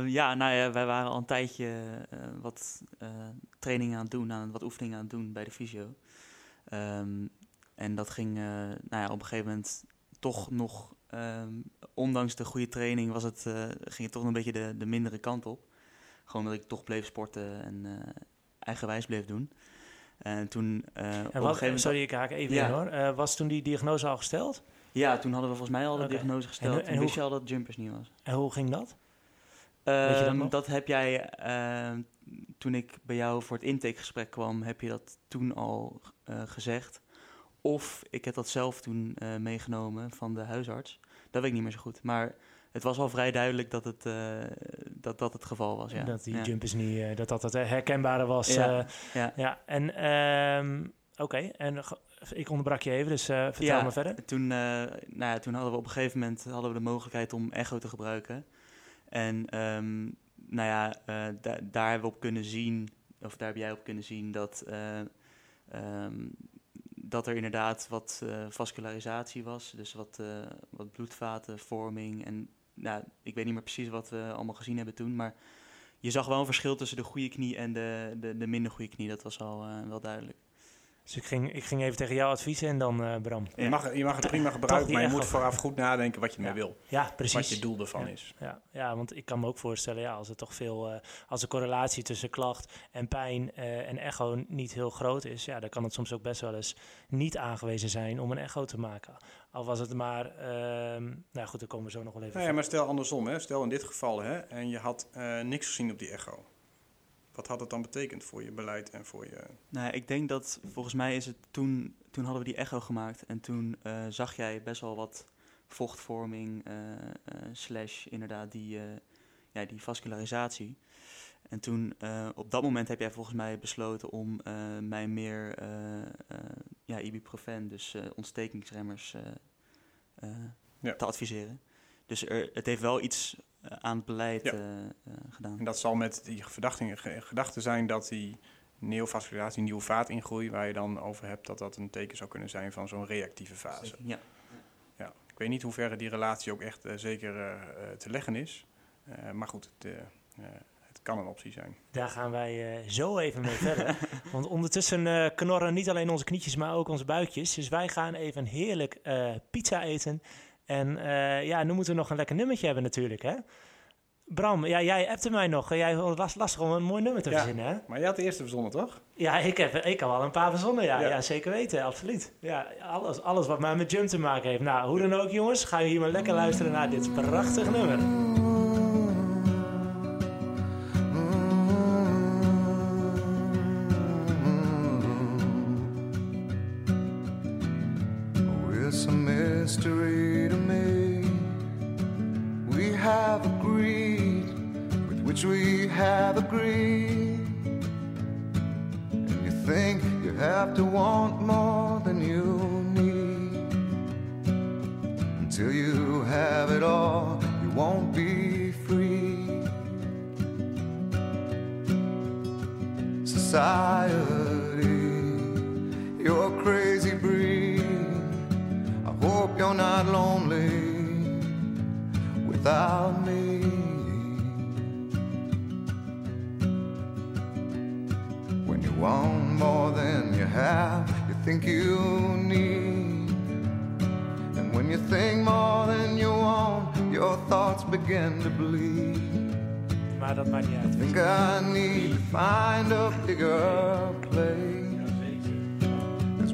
Ja, nou ja, wij waren al een tijdje eh, wat eh, trainingen aan het doen, aan, wat oefeningen aan het doen bij de fysio. Ehm, en dat ging eh, nou ja, op een gegeven moment toch nog, ehm, ondanks de goede training, was het, eh, ging het toch een beetje de, de mindere kant op. Gewoon dat ik toch bleef sporten en eh, eigenwijs bleef doen. En toen eh, op een En gegeven wat, moment... sorry, ik haak even Ja. in hoor. Was toen die diagnose al gesteld? Ja, toen hadden we volgens mij al de diagnose gesteld. En- En, en wist je al dat jumpers niet was. En hoe ging dat? Dat Ehm, dat heb jij, ehm, toen ik bij jou voor het intakegesprek kwam, heb je dat toen al gezegd. Of ik heb dat zelf toen eh, meegenomen van de huisarts. Dat weet ik niet meer zo goed. Maar het was al vrij duidelijk dat het, eh, dat, dat het geval was. Ja. Dat die ja. jumpers niet, eh, dat dat het herkenbare was. Ja, ja. ja. En ehm, oké, en ik onderbrak je even, dus vertel me verder. Toen, nou ja, toen hadden we op een gegeven moment hadden we de mogelijkheid om echo te gebruiken. En ehm, nou ja, da- daar hebben we op kunnen zien, of daar heb jij op kunnen zien, dat, eh, ehm, dat er inderdaad wat eh, vascularisatie was. Dus wat, eh, wat bloedvatenvorming. En nou, ik weet niet meer precies wat we allemaal gezien hebben toen, maar je zag wel een verschil tussen de goede knie en de, de, de minder goede knie. Dat was al eh, wel duidelijk. Dus ik ging, ik ging even tegen jou adviezen en dan eh, Bram. Je, mag, je mag het prima gebruiken, maar je moet vooraf goed nadenken wat je Ja. ermee wil. Ja, precies. Wat je doel ervan Ja. is. Ja, ja, want ik kan me ook voorstellen, ja, als er toch veel, eh, als de correlatie tussen klacht en pijn eh, en echo niet heel groot is, ja, dan kan het soms ook best wel eens niet aangewezen zijn om een echo te maken. Al was het maar, ehm, nou goed, daar komen we zo nog wel even. Nou ja, maar stel andersom, hè. stel in dit geval, hè, en je had niks gezien op die echo. Wat had het dan betekend voor je beleid en voor je... Nou, ik denk dat volgens mij is het toen, toen hadden we die echo gemaakt en toen eh, zag jij best wel wat vochtvorming eh, eh, slash inderdaad die, ja, die vascularisatie. En toen, op dat moment heb jij volgens mij besloten om mij meer ja, ibuprofen, dus ontstekingsremmers, Ja. te adviseren. Dus er, het heeft wel iets aan het beleid Ja. eh, eh, gedaan. En dat zal met die gedachte zijn dat die neovascularisatie, nieuwe vaatingroei, waar je dan over hebt dat dat een teken zou kunnen zijn van zo'n reactieve fase. Ja. Ja. Ik weet niet hoe ver die relatie ook echt eh, zeker eh, eh, te leggen is. Eh, maar goed, het, eh, eh, het kan een optie zijn. Daar gaan wij eh, zo even mee verder. Want ondertussen eh, knorren niet alleen onze knietjes, maar ook onze buikjes. Dus wij gaan even heerlijk eh, pizza eten. En eh, ja, nu moeten we nog een lekker nummertje hebben natuurlijk, hè? Bram, ja, jij appte mij nog. Jij was lastig om een mooi nummer te Ja. verzinnen, hè? Maar jij had de eerste verzonnen, toch? Ja, ik heb, ik heb al een paar verzonnen, ja. Ja. ja. zeker weten, absoluut. Ja, alles, alles wat maar met jump te maken heeft. Nou, hoe dan ook, jongens, ga je hier maar lekker luisteren naar dit prachtige nummer. Have agreed. And you think you have to want more than you need. Until you have it all, you won't be free. Society, you're a crazy breed. I hope you're not lonely without think you need. And when you think more than you want, your thoughts begin to bleed. Maar dat maakt niet uit. Think I need to find a bigger place.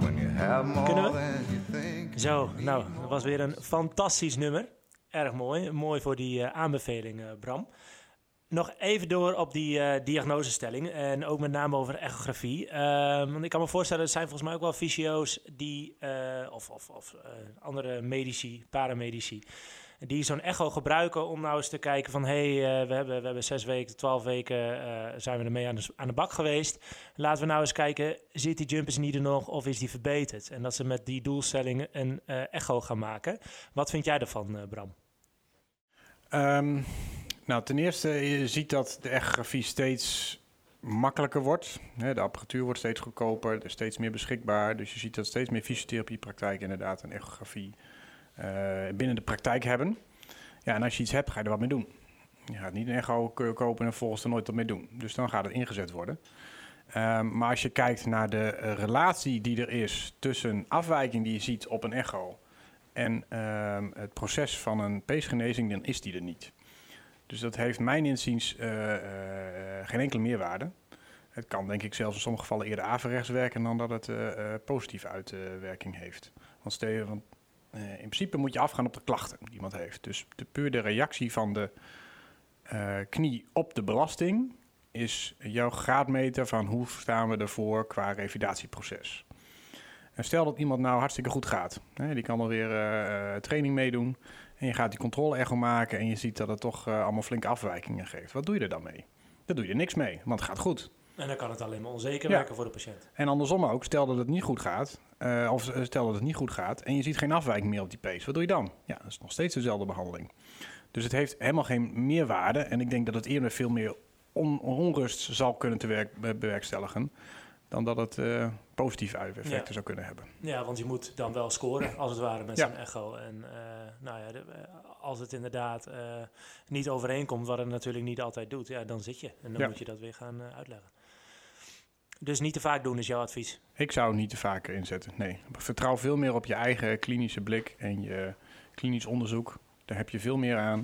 When you have more Kunnen we? than you think. Zo, nou, dat was weer een fantastisch nummer. Erg mooi. Mooi voor die eh, aanbeveling, eh, Bram. Nog even door op die eh, diagnosestelling en ook met name over echografie. Ehm, want ik kan me voorstellen, er zijn volgens mij ook wel fysio's die, eh, of, of, of eh, andere medici, paramedici, die zo'n echo gebruiken om nou eens te kijken van... hé, hey, we, hebben, we hebben zes weken, twaalf weken zijn we ermee aan de, aan de bak geweest. Laten we nou eens kijken, zit die jumpers niet er nog of is die verbeterd? En dat ze met die doelstelling een echo gaan maken. Wat vind jij eh, Bram? Ehm, nou, ten eerste, je ziet dat de echografie steeds makkelijker wordt. De apparatuur wordt steeds goedkoper, er is steeds meer beschikbaar. Dus je ziet dat steeds meer fysiotherapiepraktijken inderdaad een echografie eh, binnen de praktijk hebben. Ja, en als je iets hebt, ga je er wat mee doen. Je gaat niet een echo kopen en vervolgens er nooit wat mee doen. Dus dan gaat het ingezet worden. Ehm, maar als je kijkt naar de eh, relatie die er is tussen afwijking die je ziet op een echo en ehm, het proces van een peesgenezing, dan is die er niet. Dus dat heeft mijn inziens eh, eh, geen enkele meerwaarde. Het kan denk ik zelfs in sommige gevallen eerder averechts werken dan dat het eh, eh, positieve uitwerking heeft. Want, stel want eh, in principe moet je afgaan op de klachten die iemand heeft. Dus de, puur de reactie van de eh, knie op de belasting is jouw graadmeter van hoe staan we ervoor qua revalidatieproces. En stel dat iemand nou hartstikke goed gaat. Hè, die kan alweer eh eh, training meedoen. En je gaat die controle-echo maken en je ziet dat het toch eh, allemaal flinke afwijkingen geeft. Wat doe je er dan mee? Daar doe je niks mee, want het gaat goed. En dan kan het alleen maar onzeker Ja. werken voor de patiënt. En andersom ook, stel dat het niet goed gaat, of stel dat het niet goed gaat en je ziet geen afwijking meer op die pace. Wat doe je dan? Ja, dat is nog steeds dezelfde behandeling. Dus het heeft helemaal geen meerwaarde. En ik denk dat het eerder veel meer on- onrust zal kunnen te werk, be- bewerkstelligen dan dat het positieve effecten Ja. zou kunnen hebben. Ja, want je moet dan wel scoren, als het ware, met Ja. zo'n echo. En eh, nou ja, de- eh, als het inderdaad eh, niet overeenkomt, wat het natuurlijk niet altijd doet, ja, dan zit je. En dan Ja. moet je dat weer gaan uitleggen. Dus niet te vaak doen is jouw advies. Ik zou het niet te vaker inzetten, nee. Vertrouw veel meer op je eigen klinische blik en je klinisch onderzoek. Daar heb je veel meer aan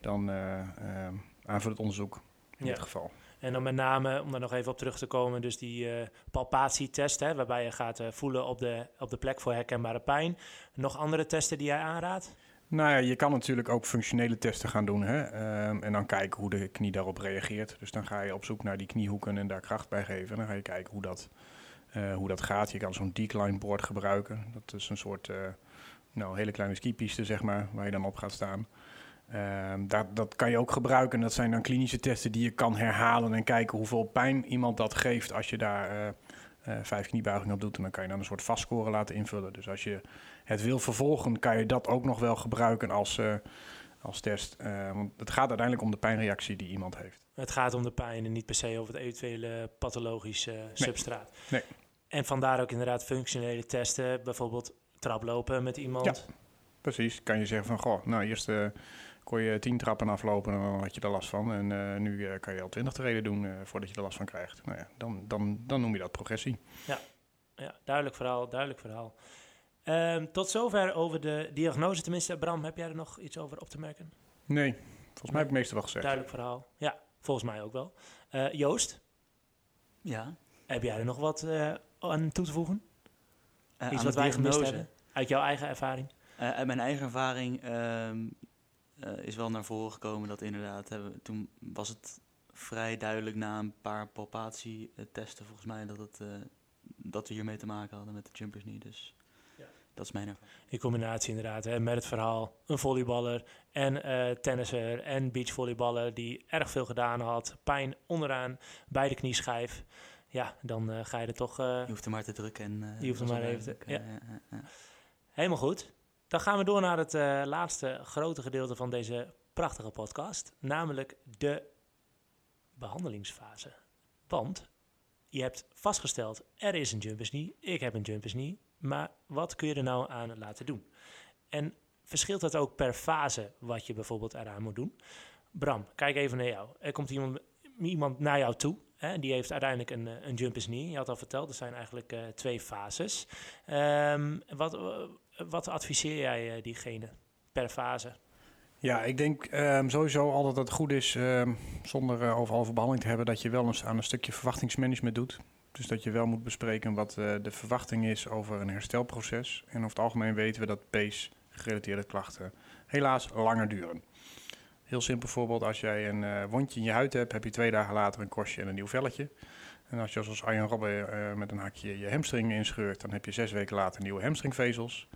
dan eh, eh, aanvullend onderzoek in dit geval. En dan met name, om daar nog even op terug te komen, dus die eh, palpatietest, hè, waarbij je gaat eh, voelen op de, op de plek voor herkenbare pijn. Nog andere testen die jij aanraadt? Nou ja, je kan natuurlijk ook functionele testen gaan doen. Hè? ehm, en dan kijken hoe de knie daarop reageert. Dus dan ga je op zoek naar die kniehoeken en daar kracht bij geven. En dan ga je kijken hoe dat, eh, hoe dat gaat. Je kan zo'n decline board gebruiken. Dat is een soort nou, hele kleine skipiste, zeg maar, waar je dan op gaat staan. Ehm, dat, dat kan je ook gebruiken. Dat zijn dan klinische testen die je kan herhalen en kijken hoeveel pijn iemand dat geeft als je daar eh, eh, vijf kniebuigingen op doet. En dan kan je dan een soort vastscore laten invullen. Dus als je het wil vervolgen, kan je dat ook nog wel gebruiken als, eh, als test. Want het gaat uiteindelijk om de pijnreactie die iemand heeft. Het gaat om de pijn en niet per se over het eventuele pathologische substraat. Nee. En vandaar ook inderdaad functionele testen, bijvoorbeeld traplopen met iemand. Precies, kan je zeggen van, goh, nou eerst kon je tien trappen aflopen en dan had je er last van. En eh, nu eh, kan je al twintig treden doen eh, voordat je er last van krijgt. Nou ja, dan, dan, dan noem je dat progressie. Ja, duidelijk verhaal, duidelijk verhaal. Ehm, tot zover over de diagnose. Tenminste, Bram, heb jij er nog iets over op te merken? Nee, volgens mij heb ik het meeste wel gezegd. Duidelijk verhaal. Ja, volgens mij ook wel. Eh, Joost, Ja. heb jij er nog wat eh, aan toe te voegen? Iets aan wat de wij gemist diagnose. hebben? Uit jouw eigen ervaring? Eh, uit mijn eigen ervaring ehm, eh, is wel naar voren gekomen dat inderdaad, hebben, toen was het vrij duidelijk na een paar palpatietesten volgens mij dat, het, eh, dat we hiermee te maken hadden met de jumpers niet. Dus Ja. dat is mijn ervaring. In combinatie inderdaad, hè, met het verhaal. Een volleyballer en eh tennisser en beachvolleyballer die erg veel gedaan had. Pijn onderaan bij de knieschijf. Ja, dan eh, ga je er toch... eh, Je hoeft er maar te drukken en... eh, Je hoeft er was maar even te- ja. Helemaal goed. Dan gaan we door naar het eh, laatste grote gedeelte van deze prachtige podcast. Namelijk de behandelingsfase. Want je hebt vastgesteld, er is een jumpers knee, ik heb een jumpers knee. Maar wat kun je er nou aan laten doen? En verschilt dat ook per fase wat je bijvoorbeeld eraan moet doen? Bram, kijk even naar jou. Er komt iemand, iemand naar jou toe. Hè, die heeft uiteindelijk een, eh, een jumpers knee. Je had al verteld, er zijn eigenlijk eh, twee fases. Ehm, wat, wat adviseer jij eh, diegene per fase? Ja, ik denk ehm, sowieso al dat het goed is, ehm, zonder uh, overal over behandeling te hebben, dat je wel eens aan een stukje verwachtingsmanagement doet. Dus dat je wel moet bespreken wat eh, de verwachting is over een herstelproces. En over het algemeen weten we dat PACE-gerelateerde klachten helaas langer duren. Heel simpel voorbeeld, als jij een eh, wondje in je huid hebt, heb je twee dagen later een korstje en een nieuw velletje. En als je zoals Arjen Robben eh, met een hakje je hamstring inscheurt, dan heb je zes weken later nieuwe hamstringvezels.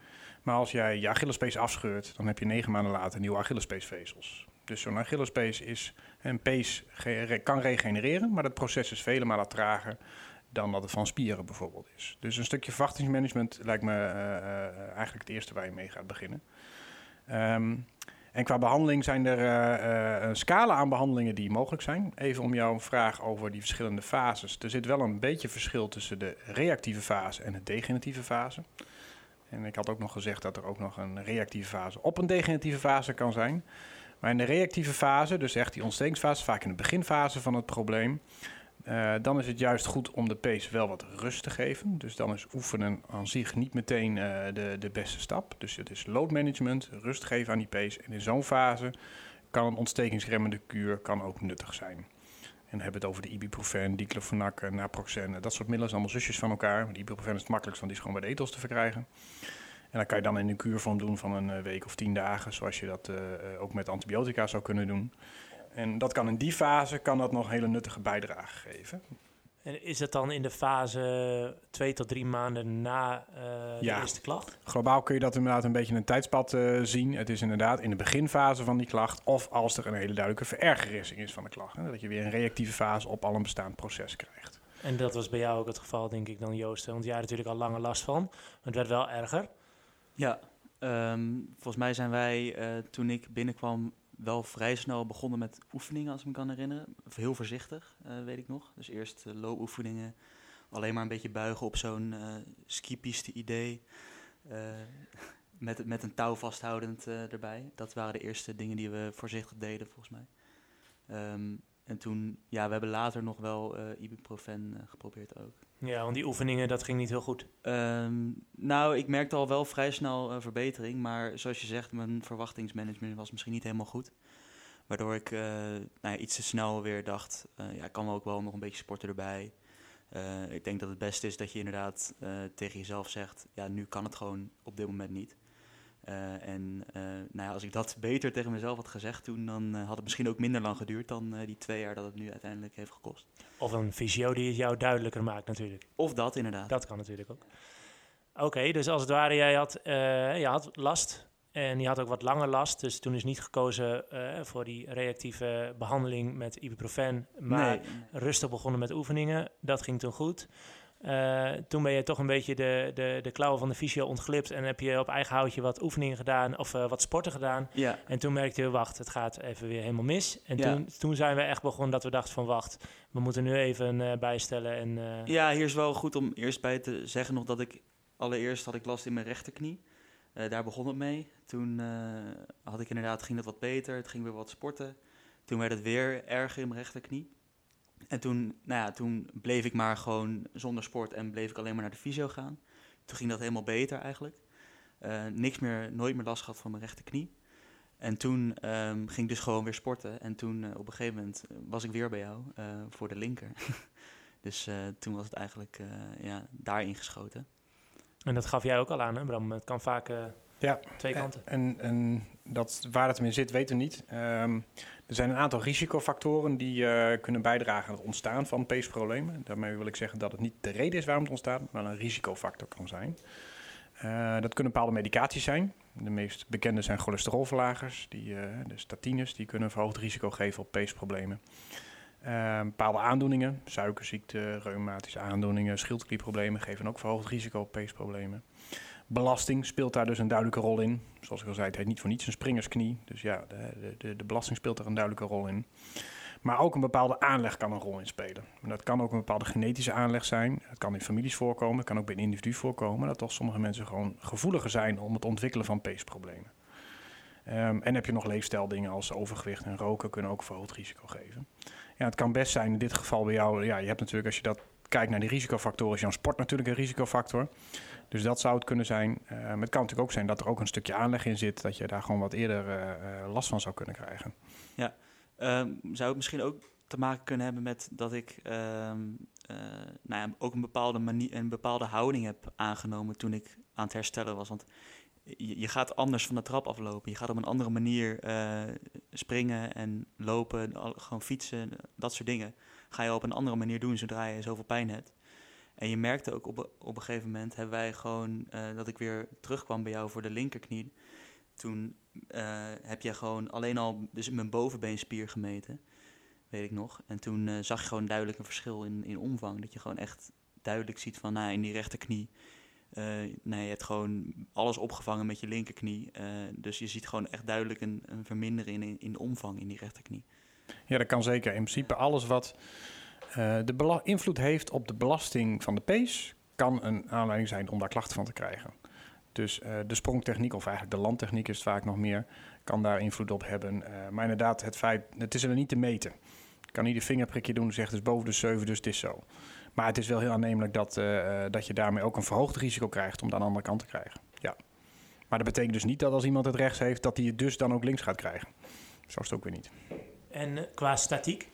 Maar als jij je Achillespees afscheurt, dan heb je negen maanden later nieuwe Achillespeesvezels. Dus zo'n Achillespees is een pees kan regenereren, maar dat proces is vele malen trager dan dat het van spieren bijvoorbeeld is. Dus een stukje verwachtingsmanagement lijkt me eh, eh, eigenlijk het eerste waar je mee gaat beginnen. Ehm, en qua behandeling zijn er eh, een scala aan behandelingen die mogelijk zijn. Even om jouw vraag over die verschillende fases. Er zit wel een beetje verschil tussen de reactieve fase en de degeneratieve fase. En ik had ook nog gezegd dat er ook nog een reactieve fase op een degeneratieve fase kan zijn. Maar in de reactieve fase, dus echt die ontstekingsfase, vaak in de beginfase van het probleem, eh, dan is het juist goed om de pace wel wat rust te geven. Dus dan is oefenen aan zich niet meteen eh, de, de beste stap. Dus het is load management, rust geven aan die pace. En in zo'n fase kan een ontstekingsremmende kuur kan ook nuttig zijn. En dan hebben we het over de ibuprofen, diclofenac, naproxen. Dat soort middelen zijn allemaal zusjes van elkaar. Want ibuprofen is het makkelijkst, want die is gewoon bij de ethos te verkrijgen. En dan kan je dan in een kuurvorm doen van een eh, week of tien dagen, zoals je dat eh, eh, ook met antibiotica zou kunnen doen. En dat kan in die fase kan dat nog hele nuttige bijdrage geven. En is het dan in de fase twee tot drie maanden na eh, de eerste klacht? Globaal kun je dat inderdaad een beetje in een tijdspad eh, zien. Het is inderdaad in de beginfase van die klacht of als er een hele duidelijke verergering is van de klacht. Hè, dat je weer een reactieve fase op al een bestaand proces krijgt. En dat was bij jou ook het geval, denk ik, dan Joost. Want jij had natuurlijk al langer last van. Maar het werd wel erger. Ja, ehm, volgens mij zijn wij eh, toen ik binnenkwam wel vrij snel begonnen met oefeningen, als ik me kan herinneren. Heel voorzichtig, eh, weet ik nog. Dus eerst uh, loopoefeningen, alleen maar een beetje buigen op zo'n uh, skipiste idee. Met, met een touw vasthoudend erbij. Dat waren de eerste dingen die we voorzichtig deden, volgens mij. Um, en toen, ja, we hebben later nog wel ibuprofen geprobeerd ook. Ja, want die oefeningen, dat ging niet heel goed. Um, nou, ik merkte al wel vrij snel uh, verbetering, maar zoals je zegt, mijn verwachtingsmanagement was misschien niet helemaal goed. Waardoor ik uh, nou ja, iets te snel weer dacht, uh, ja, ik kan ook wel nog een beetje sporten erbij. Ik denk dat het beste is dat je inderdaad tegen jezelf zegt, ja, nu kan het gewoon op dit moment niet. Uh, en uh, nou ja, als ik dat beter tegen mezelf had gezegd toen, dan uh, had het misschien ook minder lang geduurd dan die twee jaar dat het nu uiteindelijk heeft gekost. Of een fysio die het jou duidelijker maakt natuurlijk. Of dat inderdaad. Dat kan natuurlijk ook. Oké, okay, dus als het ware, jij had, je had last en je had ook wat langer last. Dus toen is niet gekozen voor die reactieve behandeling met ibuprofen, maar nee. rustig begonnen met oefeningen. Dat ging toen goed. Eh, toen ben je toch een beetje de, de, de klauwen van de fysio ontglipt en heb je op eigen houtje wat oefeningen gedaan of eh, wat sporten gedaan. Ja, En toen merkte je, wacht, het gaat even weer helemaal mis. En Ja. toen, toen zijn we echt begonnen dat we dachten van, wacht, we moeten nu even eh, bijstellen. En, Ja, hier is wel goed om eerst bij te zeggen nog dat ik... Allereerst had ik last in mijn rechterknie. Daar begon het mee. Toen had ik inderdaad, ging dat wat beter. Het ging weer wat sporten. Toen werd het weer erger in mijn rechterknie. En toen, nou ja, toen bleef ik maar gewoon zonder sport en bleef ik alleen maar naar de fysio gaan. Toen ging dat helemaal beter eigenlijk. Eh, niks meer, nooit meer last gehad van mijn rechterknie. En toen ehm, ging ik dus gewoon weer sporten. En toen eh, op een gegeven moment eh, was ik weer bij jou voor de linker. dus toen was het eigenlijk ja, daarin geschoten. en dat gaf jij ook al aan, hè Bram? Het kan vaak Ja, twee kanten. En, en dat, waar het in zit, weten we niet. Ehm, er zijn een aantal risicofactoren die eh, kunnen bijdragen aan het ontstaan van peesproblemen. Daarmee wil ik zeggen dat het niet de reden is waarom het ontstaat, maar een risicofactor kan zijn. Eh, dat kunnen bepaalde medicaties zijn. De meest bekende zijn cholesterolverlagers, die, eh, de statines, die kunnen een verhoogd risico geven op peesproblemen. Eh, bepaalde aandoeningen, suikerziekte, reumatische aandoeningen, schildklierproblemen geven ook verhoogd risico op peesproblemen. Belasting speelt daar dus een duidelijke rol in. Zoals ik al zei, het heet niet voor niets een springersknie. Dus ja, de, de, de belasting speelt er een duidelijke rol in. Maar ook een bepaalde aanleg kan een rol in spelen. En dat kan ook een bepaalde genetische aanleg zijn. Het kan in families voorkomen, het kan ook bij een individu voorkomen. Dat toch sommige mensen gewoon gevoeliger zijn om het ontwikkelen van peesproblemen. Ehm, en heb je nog leefstijldingen als overgewicht en roken kunnen ook verhoogd risico geven. Ja, het kan best zijn in dit geval bij jou. Ja, je hebt natuurlijk als je dat kijkt naar die risicofactoren, is jouw sport natuurlijk een risicofactor. Dus dat zou het kunnen zijn. Eh, maar het kan natuurlijk ook zijn dat er ook een stukje aanleg in zit, dat je daar gewoon wat eerder eh, eh, last van zou kunnen krijgen. Ehm, zou het misschien ook te maken kunnen hebben met dat ik ehm, eh, nou ja, ook een bepaalde, manier, een bepaalde houding heb aangenomen toen ik aan het herstellen was? Want je, je gaat anders van de trap aflopen. Je gaat op een andere manier springen en lopen, gewoon fietsen, dat soort dingen. Ga je op een andere manier doen zodra je zoveel pijn hebt. En je merkte ook op, op een gegeven moment hebben wij gewoon eh, dat ik weer terugkwam bij jou voor de linkerknie. Toen eh, heb jij gewoon alleen al dus mijn bovenbeenspier gemeten, weet ik nog. En toen eh, zag je gewoon duidelijk een verschil in, in omvang. Dat je gewoon echt duidelijk ziet van, nou, in die rechterknie, nee, je hebt gewoon alles opgevangen met je linkerknie. Dus je ziet gewoon echt duidelijk een, een vermindering in, in de omvang in die rechterknie. Ja, dat kan zeker. In principe alles wat eh, de invloed heeft op de belasting van de pees, kan een aanleiding zijn om daar klachten van te krijgen. Dus eh, de sprongtechniek, of eigenlijk de landtechniek is het vaak nog meer, kan daar invloed op hebben. Eh, maar inderdaad, het feit, het is er niet te meten. Ik kan niet een vingerprikje doen het is boven de 7, dus het is zo. Maar het is wel heel aannemelijk dat, dat je daarmee ook een verhoogd risico krijgt om het aan de andere kant te krijgen. Ja. Maar dat betekent dus niet dat als iemand het rechts heeft, dat hij het dus dan ook links gaat krijgen. Zo is het ook weer niet. En qua statiek?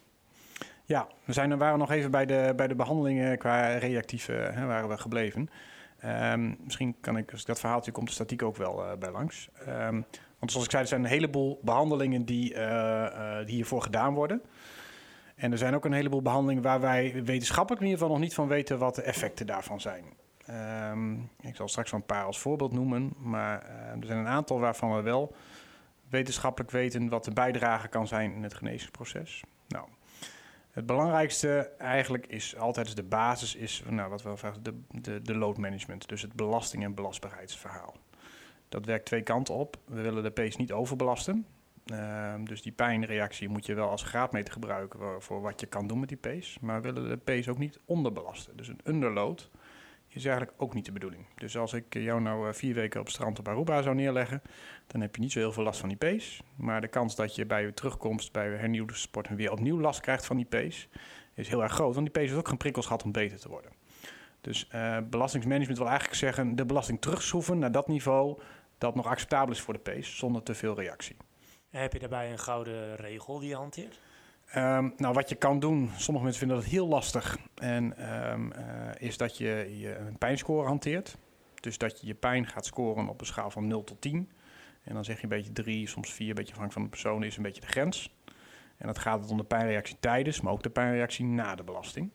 Ja, we zijn, waren nog even bij de, bij de behandelingen qua reactief eh, hè, waren we gebleven. Ehm, misschien kan ik, als ik dat verhaaltje komt de statiek ook wel eh, bij langs. Ehm, want zoals ik zei, er zijn een heleboel behandelingen die, eh, eh, die hiervoor gedaan worden. En er zijn ook een heleboel behandelingen waar wij wetenschappelijk in ieder geval nog niet van weten wat de effecten daarvan zijn. Ehm, ik zal straks wel een paar als voorbeeld noemen, maar er zijn een aantal waarvan we wel wetenschappelijk weten wat de bijdrage kan zijn in het genezingsproces. Nou, het belangrijkste eigenlijk is altijd de basis is nou, wat we vragen, de, de, de load management. Dus het belasting- en belastbaarheidsverhaal. Dat werkt twee kanten op. We willen de pees niet overbelasten. Ehm, dus die pijnreactie moet je wel als graadmeter gebruiken voor, voor wat je kan doen met die pees. Maar we willen de pees ook niet onderbelasten. Dus een underload is eigenlijk ook niet de bedoeling. Dus als ik jou nou eh, vier weken op strand op Aruba zou neerleggen, dan heb je niet zo heel veel last van die pees. Maar de kans dat je bij je terugkomst, bij hernieuwde sport, weer opnieuw last krijgt van die pees, is heel erg groot. Want die pees heeft ook geen prikkels gehad om beter te worden. Dus eh, belastingsmanagement wil eigenlijk zeggen de belasting terugschroeven naar dat niveau dat nog acceptabel is voor de pees, zonder te veel reactie. Heb je daarbij een gouden regel die je hanteert? Ehm, nou, wat je kan doen, sommige mensen vinden dat heel lastig, en, ehm, eh, is dat je, je een pijnscore hanteert. Dus dat je je pijn gaat scoren op een schaal van 0 tot 10. En dan zeg je een beetje 3, soms 4, een beetje afhankelijk van de persoon, is een beetje de grens. En dat gaat het om de pijnreactie tijdens, maar ook de pijnreactie na de belasting.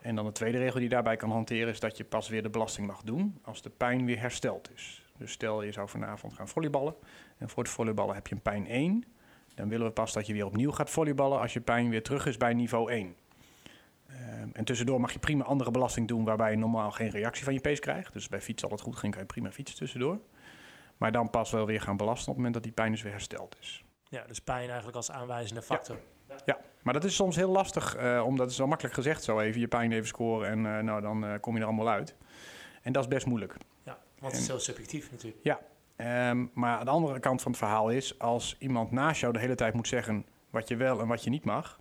En dan de tweede regel die je daarbij kan hanteren is dat je pas weer de belasting mag doen als de pijn weer hersteld is. Dus stel je zou vanavond gaan volleyballen en voor het volleyballen heb je een pijn 1. Dan willen we pas dat je weer opnieuw gaat volleyballen als je pijn weer terug is bij niveau 1. Eh, en tussendoor mag je prima andere belasting doen waarbij je normaal geen reactie van je pees krijgt. Dus bij fietsen altijd goed ging, kan je prima fietsen tussendoor. Maar dan pas wel weer gaan belasten op het moment dat die pijn dus weer hersteld is. Ja, dus pijn eigenlijk als aanwijzende factor. Ja, maar dat is soms heel lastig, uh, omdat het is wel makkelijk gezegd zo even, je pijn even scoren en uh, nou, dan uh, kom je er allemaal uit. En dat is best moeilijk. Ja, want het is heel subjectief natuurlijk. Ja, um, maar de andere kant van het verhaal is, als iemand naast jou de hele tijd moet zeggen wat je wel en wat je niet mag,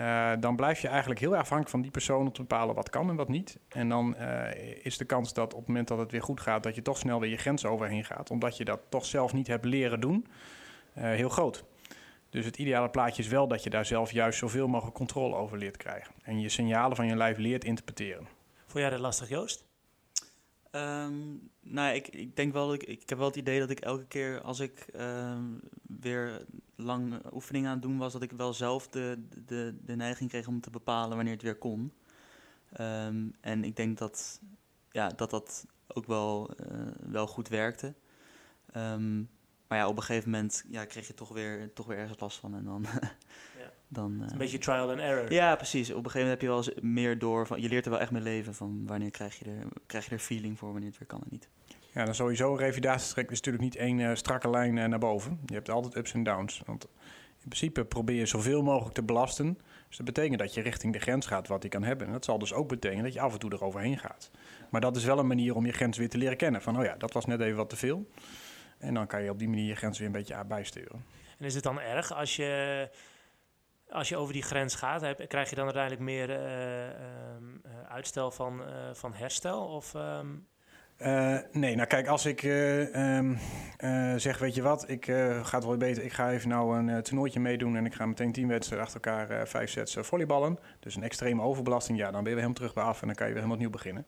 uh, dan blijf je eigenlijk heel erg afhankelijk van die persoon om te bepalen wat kan en wat niet. En dan uh, is de kans dat op het moment dat het weer goed gaat, dat je toch snel weer je grens overheen gaat, omdat je dat toch zelf niet hebt leren doen, uh, heel groot. Dus het ideale plaatje is wel dat je daar zelf juist zoveel mogelijk controle over leert krijgen. En je signalen van je lijf leert interpreteren. Vond jij dat lastig, Joost? Um, nou, ik, ik denk wel, ik, ik heb wel het idee dat ik elke keer als ik um, weer lang oefeningen aan het doen was, dat ik wel zelf de, de, de neiging kreeg om te bepalen wanneer het weer kon. Um, en ik denk dat ja, dat, dat ook wel, uh, wel goed werkte. maar ja, op een gegeven moment ja, kreeg je toch weer, toch weer ergens last van. En dan. dan, uh, een beetje trial and error. Ja, precies. Op een gegeven moment heb je wel eens meer door. Van, je leert er wel echt mee leven van wanneer krijg je, er, krijg je er feeling voor, wanneer het weer kan en niet. Ja, dan sowieso een revalidatietrek is natuurlijk niet één uh, strakke lijn uh, naar boven. Je hebt altijd ups en downs. Want in principe probeer je zoveel mogelijk te belasten. Dus dat betekent dat je richting de grens gaat wat die kan hebben. En dat zal dus ook betekenen dat je af en toe eroverheen gaat. Maar dat is wel een manier om je grens weer te leren kennen. Van, oh ja, dat was net even wat te veel. En dan kan je op die manier je grens weer een beetje bijsturen. En is het dan erg als je, als je over die grens gaat? Krijg je dan uiteindelijk meer uh, um, uitstel van, uh, van herstel? Of, uh, nee, nou kijk, als ik um, zeg, weet je wat, ik ga het wel beter. Ik ga even nou een toernooitje meedoen en ik ga meteen tien wedstrijden achter elkaar vijf sets volleyballen. Dus een extreme overbelasting, ja, dan ben je weer helemaal terug bij af en dan kan je weer helemaal opnieuw beginnen.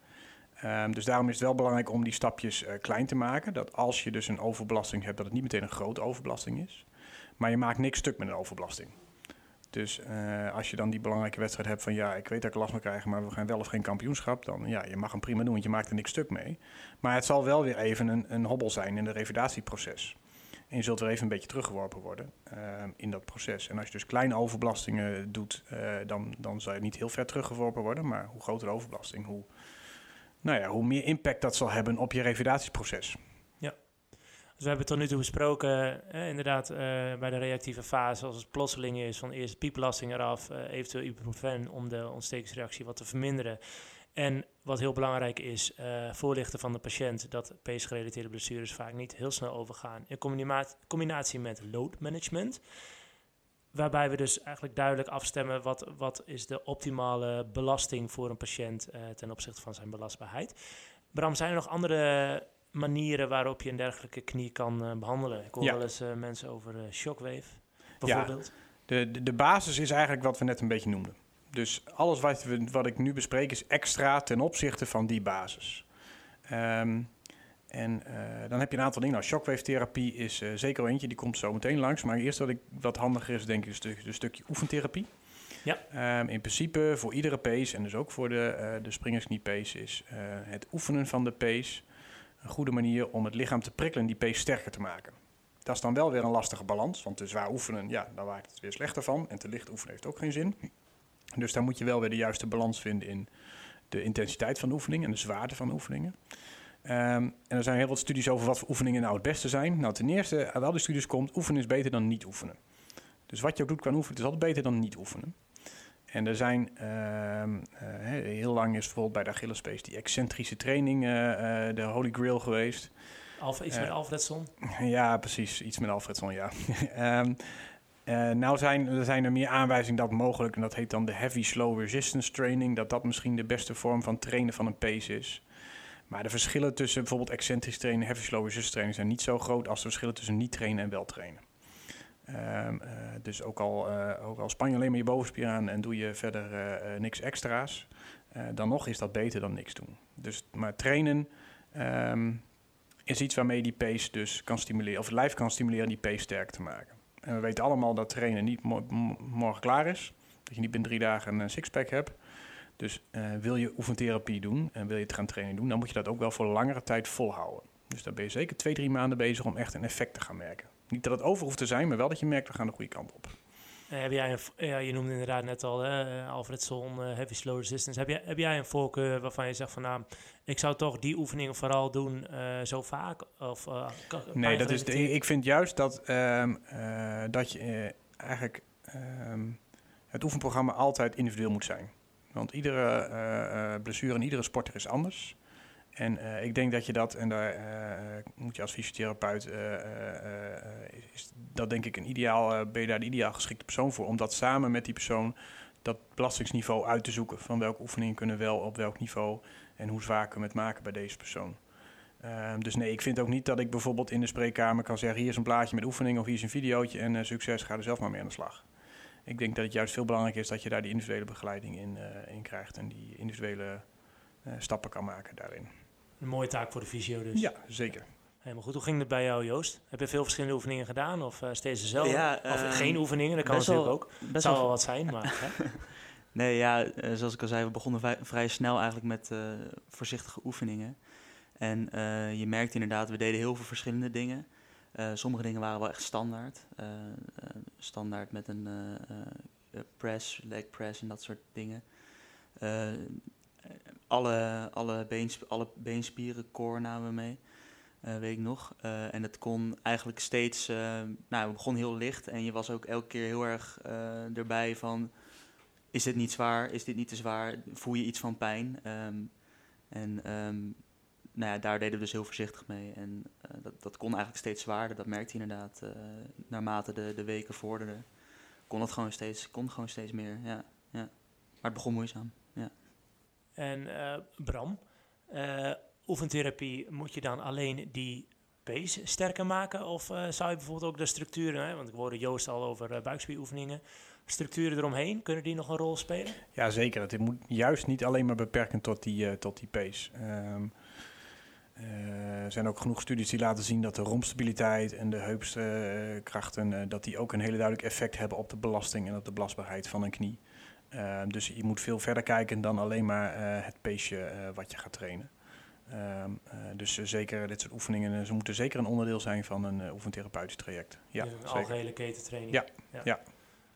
Dus daarom is het wel belangrijk om die stapjes klein te maken. Dat als je dus een overbelasting hebt, dat het niet meteen een grote overbelasting is. Maar je maakt niks stuk met een overbelasting. Dus uh, als je dan die belangrijke wedstrijd hebt van ja, ik weet dat ik last moet krijgen, maar we gaan wel of geen kampioenschap, dan ja, je mag hem prima doen, want je maakt er niks stuk mee. Maar het zal wel weer even een, een hobbel zijn in het revalidatieproces. En je zult weer even een beetje teruggeworpen worden uh, in dat proces. En als je dus kleine overbelastingen doet, uh, dan, dan zal je niet heel ver teruggeworpen worden. Maar hoe groter de overbelasting, hoe, nou ja, hoe meer impact dat zal hebben op je revalidatieproces. Dus we hebben tot nu toe besproken, eh, inderdaad, uh, bij de reactieve fase, als het plotseling is, van eerst piepbelasting eraf, uh, eventueel ibuprofen om de ontstekingsreactie wat te verminderen. En wat heel belangrijk is, uh, voorlichten van de patiënt dat peesgerelateerde blessures vaak niet heel snel overgaan. In combinatie, met load management. Waarbij we dus eigenlijk duidelijk afstemmen wat, wat is de optimale belasting voor een patiënt uh, ten opzichte van zijn belastbaarheid. Bram, zijn er nog andere manieren waarop je een dergelijke knie kan uh, behandelen? Ik hoor ja. wel eens uh, mensen over shockwave bijvoorbeeld. Ja, de, de, de basis is eigenlijk wat we net een beetje noemden. Dus alles wat, we, wat ik nu bespreek is extra ten opzichte van die basis. Um, en uh, dan heb je een aantal dingen. Nou, shockwave-therapie is uh, zeker eentje, die komt zo meteen langs. Maar eerst wat, ik, wat handiger is, denk ik, is een stukje oefentherapie. Ja. Um, in principe voor iedere pace, en dus ook voor de, uh, de springersknie-pace, is het oefenen van de pace een goede manier om het lichaam te prikkelen en die pace sterker te maken. Dat is dan wel weer een lastige balans, want te zwaar oefenen, ja, daar maakt het weer slechter van. En te licht oefenen heeft ook geen zin. Dus daar moet je wel weer de juiste balans vinden in de intensiteit van de oefening en de zwaarte van de oefeningen. Um, en er zijn heel wat studies over wat voor oefeningen nou het beste zijn. Nou, ten eerste, uit al die studies komt, oefenen is beter dan niet oefenen. Dus wat je ook doet kan oefenen, is altijd beter dan niet oefenen. En er zijn, uh, uh, heel lang is bijvoorbeeld bij de Achillespees die excentrische training uh, de holy grail geweest. Alf, iets met Alfredson? Ja, precies, iets met Alfredson, ja. um, Uh, nou zijn er zijn er meer aanwijzingen dat mogelijk, en dat heet dan de heavy slow resistance training, dat dat misschien de beste vorm van trainen van een pace is. Maar de verschillen tussen bijvoorbeeld excentrisch trainen en heavy slow resistance training zijn niet zo groot als de verschillen tussen niet trainen en wel trainen. Um, uh, dus ook al, uh, ook al span je alleen maar je bovenspier aan en doe je verder niks extra's, dan nog is dat beter dan niks doen. Dus, maar trainen um, is iets waarmee die pace dus kan stimuleren, of het lijf kan stimuleren die pace sterk te maken. En we weten allemaal dat trainen niet mo morgen klaar is. Dat je niet binnen drie dagen een sixpack hebt. Dus wil je oefentherapie doen en wil je het gaan trainen doen, dan moet je dat ook wel voor langere tijd volhouden. Dus daar ben je zeker twee, drie maanden bezig om echt een effect te gaan merken. Niet dat het over hoeft te zijn, maar wel dat je merkt, we gaan de goede kant op. Eh, heb jij een, ja, je noemde inderdaad net al uh, Alfredson, eh, Heavy Slow Resistance. Heb jij, heb jij een voorkeur waarvan je zegt van nou, ik zou toch die oefeningen vooral doen eh, zo vaak? Of, eh, Nee, dat is de, ik vind juist dat, ehm, eh, dat je eh, eigenlijk ehm, het oefenprogramma altijd individueel moet zijn. Want iedere eh, eh, blessure en iedere sporter is anders. En eh, ik denk dat je dat, en daar eh, moet je als fysiotherapeut, eh, is dat denk ik een ideaal, ben je daar de ideaal geschikte persoon voor. Om dat samen met die persoon dat belastingsniveau uit te zoeken. Van welke oefeningen kunnen wel op welk niveau en hoe zwaar kunnen we het maken bij deze persoon. Ehm, dus nee, ik vind ook niet dat ik bijvoorbeeld in de spreekkamer kan zeggen: hier is een plaatje met oefeningen of hier is een videootje en succes, ga er zelf maar mee aan de slag. Ik denk dat het juist veel belangrijker is dat je daar die individuele begeleiding in, in krijgt en die individuele stappen kan maken daarin. Een mooie taak voor de fysio dus. Ja, zeker. Helemaal goed. Hoe ging het bij jou, Joost? Heb je veel verschillende oefeningen gedaan of eh, steeds dezelfde? Ja, of ehm, geen oefeningen, dat kan natuurlijk wel- ook. Best Het zou wel wat zijn, maar... hè? Nee, ja, eh, zoals ik al zei, we begonnen vrij, vrij snel eigenlijk met eh, voorzichtige oefeningen. En eh, je merkt inderdaad, we deden heel veel verschillende dingen. Eh, sommige dingen waren wel echt standaard. Standaard met een eh, eh, press, leg press en dat soort dingen. Alle, alle, beensp alle beenspieren, core namen we mee, eh, weet ik nog. Eh, en het kon eigenlijk steeds, eh, nou, we begonnen heel licht en je was ook elke keer heel erg erbij van is dit niet zwaar? Is dit niet te zwaar? Voel je iets van pijn? Ehm, en ehm, nou ja, daar deden we dus heel voorzichtig mee. En dat, dat kon eigenlijk steeds zwaarder. Dat merkte je inderdaad naarmate de, de weken vorderden. Kon het gewoon steeds, kon gewoon steeds meer, ja, ja. Maar het begon moeizaam. En eh, Bram, eh, oefentherapie, moet je dan alleen die pace sterker maken? Of eh, zou je bijvoorbeeld ook de structuren, hè, want ik hoorde Joost al over buikspieroefeningen, structuren eromheen, kunnen die nog een rol spelen? Ja, zeker. Het moet juist niet alleen maar beperken tot die, tot die pace. Ehm, eh, er zijn ook genoeg studies die laten zien dat de rompstabiliteit en de heupskrachten, eh, dat die ook een hele duidelijk effect hebben op de belasting en op de belastbaarheid van een knie. Ehm, dus je moet veel verder kijken dan alleen maar eh, het paceje eh, wat je gaat trainen. Ehm, eh, dus zeker dit soort oefeningen, ze moeten zeker een onderdeel zijn van een oefentherapeutisch traject. Ja, Dus een zeker. algehele ketentraining. Ja, ja.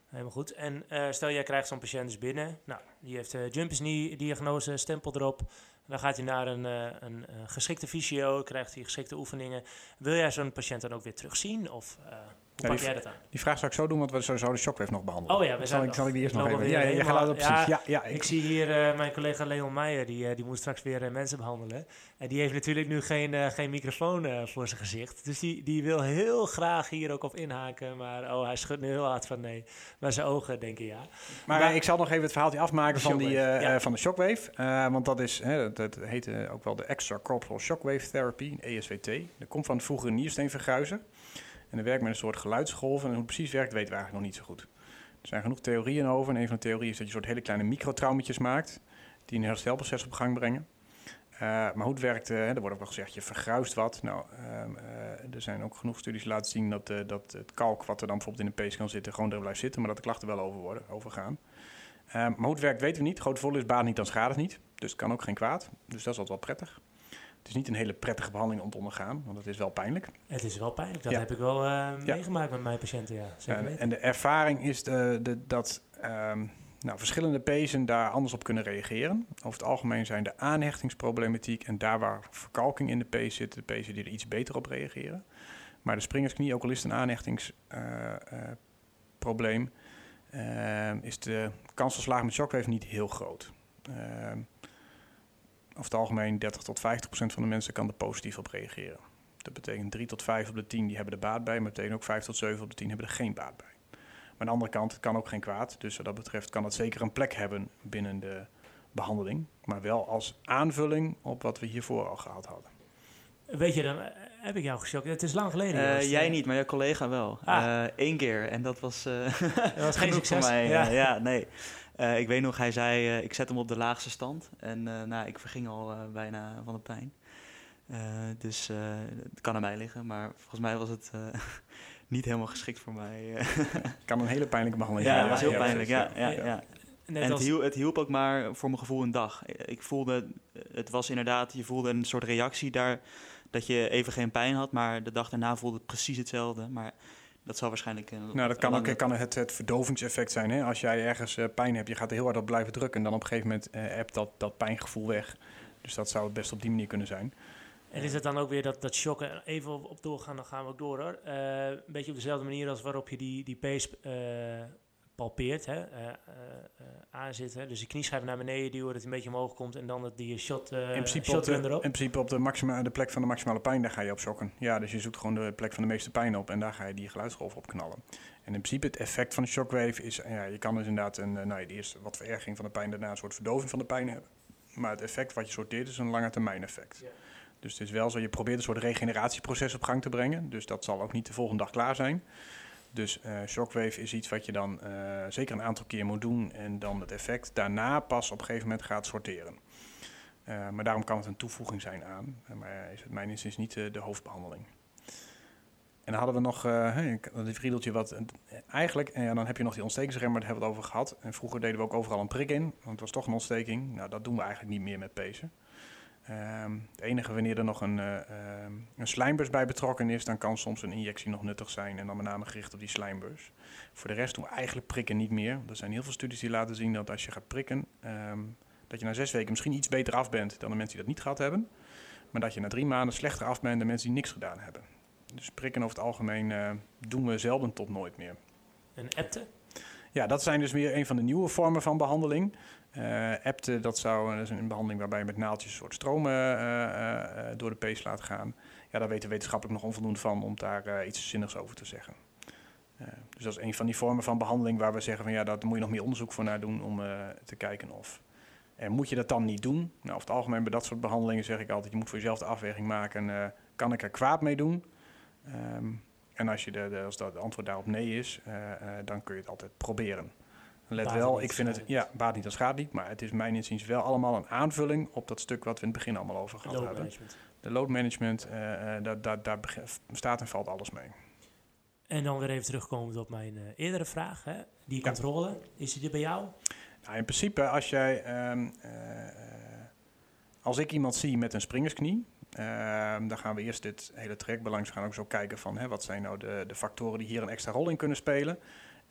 Helemaal goed. En stel jij krijgt zo'n patiënt dus binnen. Nou, die heeft jumpers knee diagnose, stempel erop. Dan gaat hij naar een, een geschikte fysio, krijgt hij geschikte oefeningen. Wil jij zo'n patiënt dan ook weer terugzien? Of hoe Ja, pak die, jij dat aan? Die vraag zou ik zo doen, want we zouden de shockwave nog behandelen. Oh ja, we zal, zijn ik, zal ik die eerst nog even... Ja, je helemaal- gaat op precies. ja, Ja, Ik zie hier uh, mijn collega Leon Meijer, die, uh, die moet straks weer uh, mensen behandelen. En die heeft natuurlijk nu geen, geen microfoon voor zijn gezicht. Dus die, die wil heel graag hier ook op inhaken. Maar oh, hij schudt nu heel hard van nee. Maar zijn ogen denken ja. Maar, maar ik zal nog even het verhaaltje afmaken van, die, van de shockwave. want dat, is, hè, dat, heet ook wel de extracorporeal shockwave therapy, ESWT. Dat komt van de vroegere niersteenvergruizen. En dat werkt met een soort geluidsgolven. En hoe het precies werkt, weten we eigenlijk nog niet zo goed. Er zijn genoeg theorieën over. En een van de theorieën is dat je soort hele kleine microtraumetjes maakt. Die een herstelproces op gang brengen. Uh, maar hoe het werkt, uh, er wordt ook wel gezegd, je vergruist wat. Nou, uh, er zijn ook genoeg studies die laten zien dat, dat het kalk wat er dan bijvoorbeeld in de pees kan zitten, gewoon er blijft zitten, maar dat de klachten wel over worden, overgaan. maar hoe het werkt weten we niet. Groot voordeel is baat niet, dan schaadt het niet. Dus het kan ook geen kwaad. Dus dat is altijd wel prettig. Het is niet een hele prettige behandeling om te ondergaan, want het is wel pijnlijk. Het is wel pijnlijk, dat ja. heb ik wel ja. meegemaakt met mijn patiënten, ja. En, en, de ervaring is de, de, dat um, nou, verschillende pezen daar anders op kunnen reageren. Over het algemeen zijn de aanhechtingsproblematiek en daar waar verkalking in de pees zit, de pezen die er iets beter op reageren. Maar de springersknie, ook al is het een aanhechtingsprobleem, uh, uh, is de kans van slagen met shockwave niet heel groot. Uh, over het algemeen 30 tot 50 procent van de mensen kan er positief op reageren. Dat betekent 3 tot 5 op de 10 die hebben er baat bij, maar dat betekent ook 5 tot 7 op de 10 hebben er geen baat bij. Maar aan de andere kant, het kan ook geen kwaad. Dus wat dat betreft kan het zeker een plek hebben binnen de behandeling. Maar wel als aanvulling op wat we hiervoor al gehad hadden. Weet je, dan uh, heb ik jou geschokt. Het is lang geleden. Uh, jij niet, maar jouw collega wel. Ah. Eén keer. En dat was, uh, dat was geen succes. voor mij. Ja. ja, nee. Uh, ik weet nog, hij zei, uh, ik zet hem op de laagste stand. En uh, nou, ik verging al bijna van de pijn. dus het kan aan mij liggen, maar volgens mij was het niet helemaal geschikt voor mij. kan een hele pijnlijke behandeling ja, zijn. het was heel pijnlijk, ja. ja, ja, ja. Net en als... het, hielp, het hielp ook maar voor mijn gevoel een dag. Ik voelde, het was inderdaad, je voelde een soort reactie daar, dat je even geen pijn had, maar de dag daarna voelde het precies hetzelfde. Maar dat zal waarschijnlijk... een Nou, dat kan, ook, kan het, het verdovingseffect zijn. Hè? Als jij ergens eh, pijn hebt, je gaat er heel hard op blijven drukken... en dan op een gegeven moment eh hebt dat, dat pijngevoel weg. Dus dat zou het best op die manier kunnen zijn. En is het dan ook weer dat, dat shocken, even op, op doorgaan, dan gaan we ook door hoor. Eh, een beetje op dezelfde manier als waarop je die, die pace eh, palpeert, hè? eh, eh, eh, aanzit. Hè? Dus die knieschijf naar beneden duwen, dat hij een beetje omhoog komt en dan dat die shot, in, principe op de, shotgun in erop. principe op de, maxima, de plek van de maximale pijn, daar ga je op shocken. Ja, dus je zoekt gewoon de plek van de meeste pijn op... en daar ga je die geluidsgolf op knallen. En in principe het effect van de shockwave is... Ja, je kan dus inderdaad een, nou, ja, de eerste wat verergering van de pijn... daarna een soort verdoving van de pijn hebben. Maar het effect wat je sorteert is een lange termijn effect. Ja. Dus het is wel zo, je probeert een soort regeneratieproces op gang te brengen. Dus dat zal ook niet de volgende dag klaar zijn. Dus eh, shockwave is iets wat je dan eh, zeker een aantal keer moet doen... en dan het effect daarna pas op een gegeven moment gaat sorteren. Eh, maar daarom kan het een toevoeging zijn aan. Maar is het mijn inziens niet de hoofdbehandeling. En dan hadden we nog dat friedeltje wat... eigenlijk, en ja, dan heb je nog die ontstekingsremmer, daar hebben we het over gehad. En vroeger deden we ook overal een prik in, want het was toch een ontsteking. Nou, dat doen we eigenlijk niet meer met pezen. Ehm, het enige wanneer er nog een, ehm, een slijmbus bij betrokken is, dan kan soms een injectie nog nuttig zijn. En dan met name gericht op die slijmbus. Voor de rest doen we eigenlijk prikken niet meer. Er zijn heel veel studies die laten zien dat als je gaat prikken, ehm, dat je na zes weken misschien iets beter af bent dan de mensen die dat niet gehad hebben. Maar dat je na drie maanden slechter af bent dan mensen die niks gedaan hebben. Dus prikken over het algemeen eh, doen we zelden tot nooit meer. Een epte. Ja, dat zijn dus weer een van de nieuwe vormen van behandeling. Eh EPTE, dat, zou, is een behandeling waarbij je met naaldjes een soort stromen eh, eh, eh, door de pees laat gaan. Ja, daar weten we wetenschappelijk nog onvoldoende van om daar eh, iets zinnigs over te zeggen. Eh, dus dat is een van die vormen van behandeling waar we zeggen van ja, daar moet je nog meer onderzoek voor naar doen om eh, te kijken of. En moet je dat dan niet doen? Nou, over het algemeen bij dat soort behandelingen zeg ik altijd, je moet voor jezelf de afweging maken, eh, kan ik er kwaad mee doen? Ehm, en als, je de, als dat antwoord daarop nee is, eh, eh, dan kun je het altijd proberen. Let Baat wel, ik vind het, schaadt ja, baat niet, dan schaadt niet. Maar het is mijn inziens wel allemaal een aanvulling op dat stuk wat we in het begin allemaal over gehad hebben. De load management, eh, eh, daar, daar, daar staat en valt alles mee. En dan weer even terugkomend op mijn eh, eerdere vraag. Hè? Die Ja. controle, is die er bij jou? Nou, in principe, als jij, ehm, eh, eh, als ik iemand zie met een springersknie, ehm, dan gaan we eerst dit hele traject belangs gaan ook zo kijken van hè, wat zijn nou de, de factoren die hier een extra rol in kunnen spelen.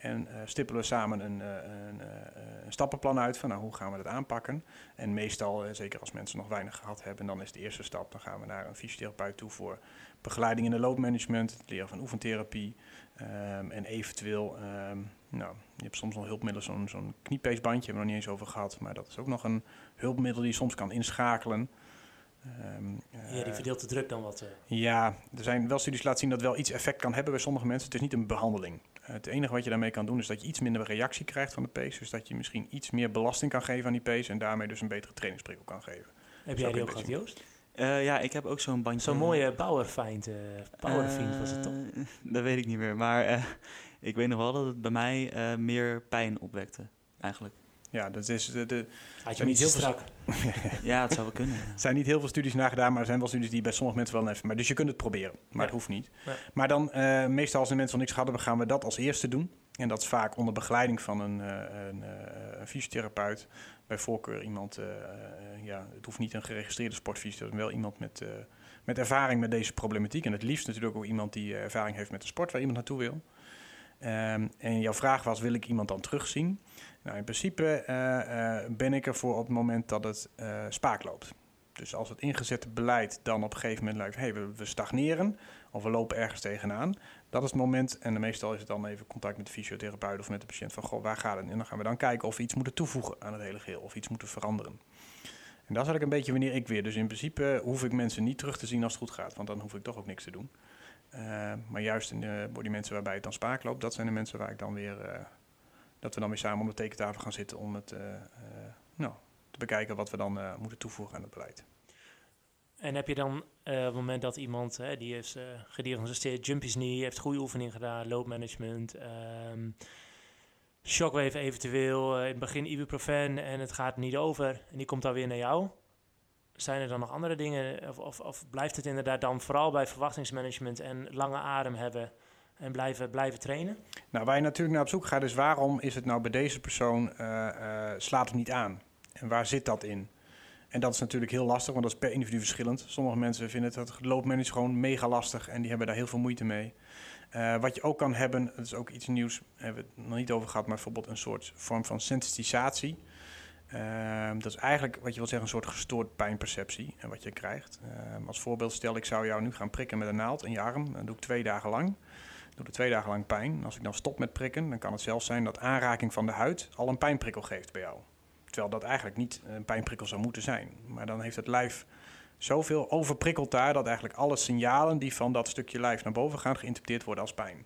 En eh, stippelen we samen een, eh, een, eh, een stappenplan uit van nou, hoe gaan we dat aanpakken. En meestal, zeker als mensen nog weinig gehad hebben, dan is de eerste stap, dan gaan we naar een fysiotherapeut toe voor begeleiding in de load management, het leren van oefentherapie. ehm, en eventueel, ehm, nou, je hebt soms nog hulpmiddelen, zo'n zo'n kniepeesbandje, hebben we nog niet eens over gehad. Maar dat is ook nog een hulpmiddel die je soms kan inschakelen. Ehm, ja, die verdeelt de druk dan wat. ja, er zijn wel studies die laten zien dat wel iets effect kan hebben bij sommige mensen. Het is niet een behandeling. Het enige wat je daarmee kan doen is dat je iets minder reactie krijgt van de pees. Dus dat je misschien iets meer belasting kan geven aan die pees en daarmee dus een betere trainingsprikkel kan geven. Heb Zo jij die je ook gehad, Joost? Eh, ja, ik heb ook zo'n bandje. Zo'n mooie Powerfind, eh Powerfiend was het toch? Eh, Dat weet ik niet meer. Maar eh, ik weet nog wel dat het bij mij eh, meer pijn opwekte. Eigenlijk. Ja, dat is de, de, Had je niet heel strak? Ja, het zou wel kunnen. ja. Er zijn niet heel veel studies naar gedaan, maar er zijn wel studies die bij sommige mensen wel even. Maar dus je kunt het proberen, maar Ja. het hoeft niet. Ja. Maar dan, eh, meestal als de mensen nog niks gehad hebben, gaan we dat als eerste doen. En dat is vaak onder begeleiding van een, eh, een, eh, een fysiotherapeut. Bij voorkeur iemand, eh, eh, ja, het hoeft niet een geregistreerde sportfysiotherapeut, maar wel iemand met, eh, met ervaring met deze problematiek. En het liefst natuurlijk ook iemand die eh, ervaring heeft met de sport waar iemand naartoe wil. Ehm, en jouw vraag was, wil ik iemand dan terugzien? Nou, in principe eh, eh, ben ik ervoor op het moment dat het eh, spaak loopt. Dus als het ingezette beleid dan op een gegeven moment lijkt, hey, we, we stagneren of we lopen ergens tegenaan. Dat is het moment, en meestal is het dan even contact met de fysiotherapeut of met de patiënt van, goh, waar gaat het? En dan gaan we dan kijken of we iets moeten toevoegen aan het hele geheel of iets moeten veranderen. En dat is eigenlijk een beetje wanneer ik weer. Dus in principe hoef ik mensen niet terug te zien als het goed gaat, want dan hoef ik toch ook niks te doen. Maar juist in voor die mensen waarbij het dan spaak loopt, dat zijn de mensen waar ik dan weer, dat we dan weer samen om de tekentafel gaan zitten om het, eh, eh, nou, te bekijken wat we dan eh, moeten toevoegen aan het beleid. En heb je dan op het moment dat iemand, hè, die is eh gediagnosticeerd, jumpy's knee, heeft goede oefening gedaan, load management, ehm, shockwave eventueel, in het begin ibuprofen en het gaat niet over en die komt dan weer naar jou. Zijn er dan nog andere dingen of, of, of blijft het inderdaad dan vooral bij verwachtingsmanagement en lange adem hebben en blijven, blijven trainen? Nou, waar je natuurlijk naar op zoek gaat is waarom is het nou bij deze persoon eh, eh, slaat het niet aan? En waar zit dat in? En dat is natuurlijk heel lastig, want dat is per individu verschillend. Sommige mensen vinden het loopmanagement gewoon mega lastig en die hebben daar heel veel moeite mee. Eh, wat je ook kan hebben, dat is ook iets nieuws, hebben we het nog niet over gehad, maar bijvoorbeeld een soort vorm van sensitisatie. Ehm, dat is eigenlijk wat je wil zeggen, een soort gestoord pijnperceptie en wat je krijgt. Ehm, als voorbeeld stel, ik zou jou nu gaan prikken met een naald in je arm. Dat doe ik twee dagen lang. Doe er twee dagen lang pijn. Als ik dan stop met prikken, dan kan het zelfs zijn dat aanraking van de huid al een pijnprikkel geeft bij jou. Terwijl dat eigenlijk niet een pijnprikkel zou moeten zijn. Maar dan heeft het lijf zoveel overprikkeld daar dat eigenlijk alle signalen die van dat stukje lijf naar boven gaan geïnterpreteerd worden als pijn.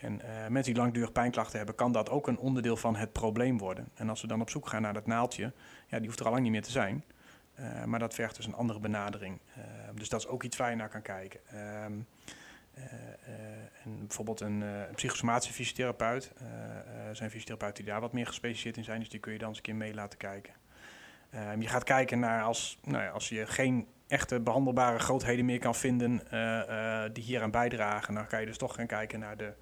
En uh, mensen die langdurig pijnklachten hebben, kan dat ook een onderdeel van het probleem worden. En als we dan op zoek gaan naar dat naaldje, ja, die hoeft er al lang niet meer te zijn. Uh, maar dat vergt dus een andere benadering. Uh, dus dat is ook iets waar je naar kan kijken. Ehm, en bijvoorbeeld een, een psychosomatische fysiotherapeut. er zijn fysiotherapeuten die daar wat meer gespecialiseerd in zijn, dus die kun je dan eens een keer mee laten kijken. Ehm, je gaat kijken naar als, nou ja, als je geen echte behandelbare grootheden meer kan vinden die hier aan bijdragen, dan kan je dus toch gaan kijken naar de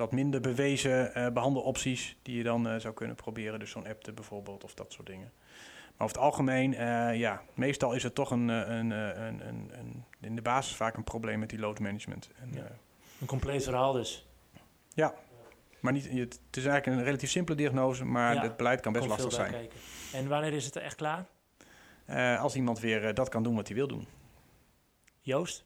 wat minder bewezen uh, behandelopties die je dan uh, zou kunnen proberen. Dus zo'n app bijvoorbeeld of dat soort dingen. Maar over het algemeen, uh, ja, meestal is het toch een, een, een, een, een, in de basis vaak een probleem met die load management. En, ja. Een compleet verhaal dus. Ja, maar niet, het is eigenlijk een relatief simpele diagnose, maar ja, het beleid kan best lastig zijn. Kijken. En wanneer is het echt klaar? als iemand weer dat kan doen wat hij wil doen. Joost?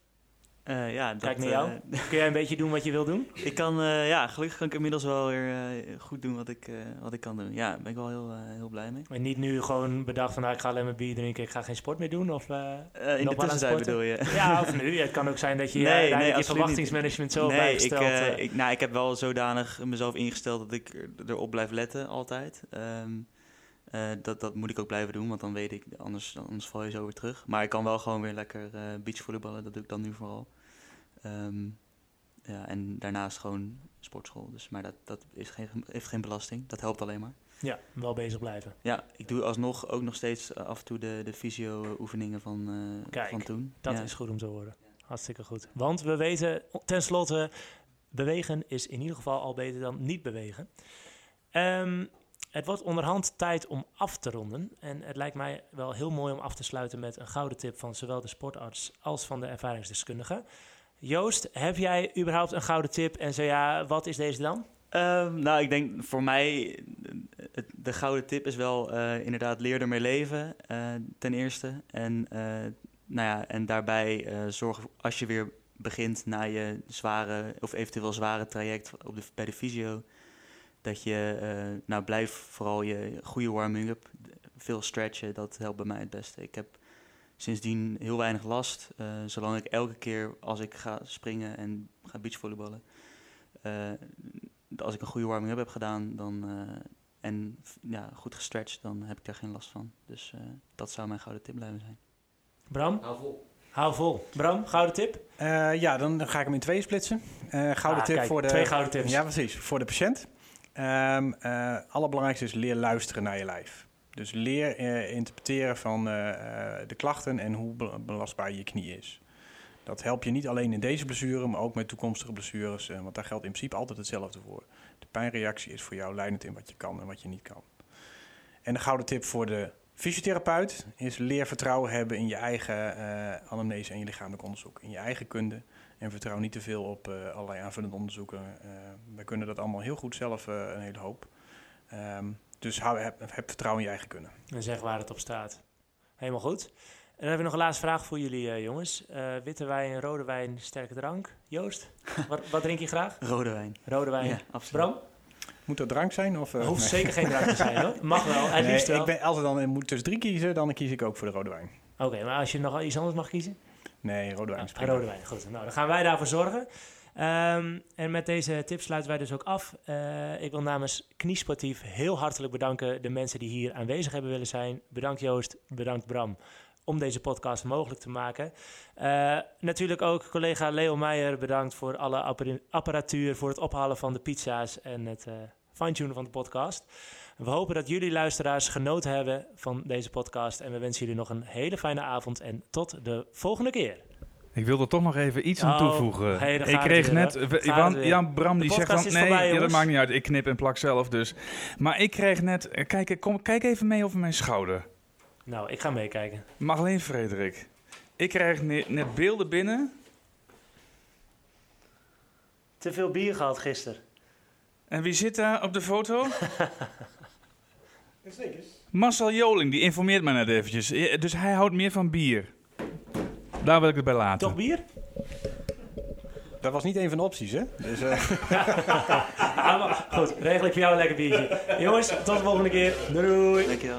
Uh, ja, dat, Kijk naar jou. Uh, Kun jij een beetje doen wat je wil doen? Ik kan, uh, ja, gelukkig kan ik inmiddels wel weer goed doen wat ik, wat ik kan doen. Ja, daar ben ik wel heel, heel blij mee. Maar niet nu gewoon bedacht van, nou, ik ga alleen maar bier drinken, ik ga geen sport meer doen? Of, in de tussentijd bedoel je? Ja, of nu. Ja, het kan ook zijn dat je nee, nee, je verwachtingsmanagement zo nee, bijgesteld... Ik, ik, nou, ik heb wel zodanig mezelf ingesteld dat ik erop blijf letten altijd. Um, uh, dat, dat moet ik ook blijven doen, want dan weet ik, anders, anders val je zo weer terug. Maar ik kan wel gewoon weer lekker uh, beachvolleyballen, dat doe ik dan nu vooral. Um, ja, en daarnaast gewoon sportschool. Dus, maar dat, dat is geen, heeft geen belasting, dat helpt alleen maar. Ja, wel bezig blijven. Ja, ik doe alsnog ook nog steeds af en toe de, de fysio-oefeningen van, uh, Kijk, van toen. dat ja. is goed om te horen. Hartstikke goed. Want we weten tenslotte, bewegen is in ieder geval al beter dan niet bewegen. Um, het wordt onderhand tijd om af te ronden. En het lijkt mij wel heel mooi om af te sluiten met een gouden tip van zowel de sportarts als van de ervaringsdeskundige. Joost, heb jij überhaupt een gouden tip? En zo ja, wat is deze dan? Um, nou, ik denk voor mij, de gouden tip is wel uh, inderdaad leer ermee leven, uh, ten eerste. En, uh, nou ja, en daarbij zorg als je weer begint na je zware of eventueel zware traject op de, bij de fysio, dat je, uh, nou blijf vooral je goede warming-up, veel stretchen, dat helpt bij mij het beste. Ik heb sindsdien heel weinig last, uh, zolang ik elke keer als ik ga springen en ga beachvolleyballen, uh, als ik een goede warming-up heb gedaan dan, en ja, goed gestretched, dan heb ik daar geen last van. Dus dat zou mijn gouden tip blijven zijn. Bram? Hou vol. Hou vol. Bram, gouden tip? ja, dan ga ik hem in twee splitsen. gouden ah, tip kijk, voor de... Twee gouden tips. Ja, precies. Voor de patiënt. Um, allerbelangrijkste is leer luisteren naar je lijf. Dus leer uh, interpreteren van uh, de klachten en hoe belastbaar je knie is. Dat helpt je niet alleen in deze blessure, maar ook met toekomstige blessures. want daar geldt in principe altijd hetzelfde voor. De pijnreactie is voor jou leidend in wat je kan en wat je niet kan. En de gouden tip voor de fysiotherapeut is leer vertrouwen hebben in je eigen anamnese en je lichamelijk onderzoek. In je eigen kunde en vertrouw niet te veel op uh, allerlei aanvullende onderzoeken. Uh, wij kunnen dat allemaal heel goed zelf, uh, een hele hoop. Um, dus hou, heb, heb, vertrouwen in je eigen kunnen. En zeg waar het op staat. Helemaal goed. En dan hebben we nog een laatste vraag voor jullie jongens. witte wijn, rode wijn, sterke drank. Joost, wat, wat, drink je graag? Rode wijn. Rode wijn. Ja, absoluut. Bram? Moet er drank zijn? Of, hoeft nee. zeker geen drank te zijn hoor. Mag wel, het nee, liefst wel. Ik ben, als er dan moet tussen drie kiezen, dan kies ik ook voor de rode wijn. Oké, okay, maar als je nog iets anders mag kiezen? Nee, rode wijn. Ah, rode wijn, goed. Nou, dan gaan wij daarvoor zorgen. Um, en met deze tips sluiten wij dus ook af. Uh, ik wil namens Kniesportief heel hartelijk bedanken de mensen die hier aanwezig hebben willen zijn. Bedankt Joost, bedankt Bram om deze podcast mogelijk te maken. Uh, natuurlijk ook collega Leo Meijer bedankt voor alle apparatuur, voor het ophalen van de pizza's en het uh, fine-tunen van de podcast. We hopen dat jullie luisteraars genoten hebben van deze podcast. En we wensen jullie nog een hele fijne avond en tot de volgende keer. Ik wilde toch nog even iets aan Oh, toevoegen. hey, ik kreeg weer, net, we- Jan, Bram die zegt dan, is nee, ja, dat maakt niet uit. Ik knip en plak zelf dus. Maar ik kreeg net, eh, kijk, kom, kijk even mee over mijn schouder. Nou, ik ga meekijken. Mag alleen Frederik. Ik kreeg ne- net beelden binnen. Te veel bier gehad gisteren. En wie zit daar op de foto? Marcel Joling, die informeert mij net eventjes. Dus hij houdt meer van bier. Daar wil ik het bij laten. Toch bier? Dat was niet een van de opties, hè? Dus, eh, Ah, maar goed, regel ik voor jou een lekker biertje. Jongens, tot de volgende keer. Doei doei. Dankjewel.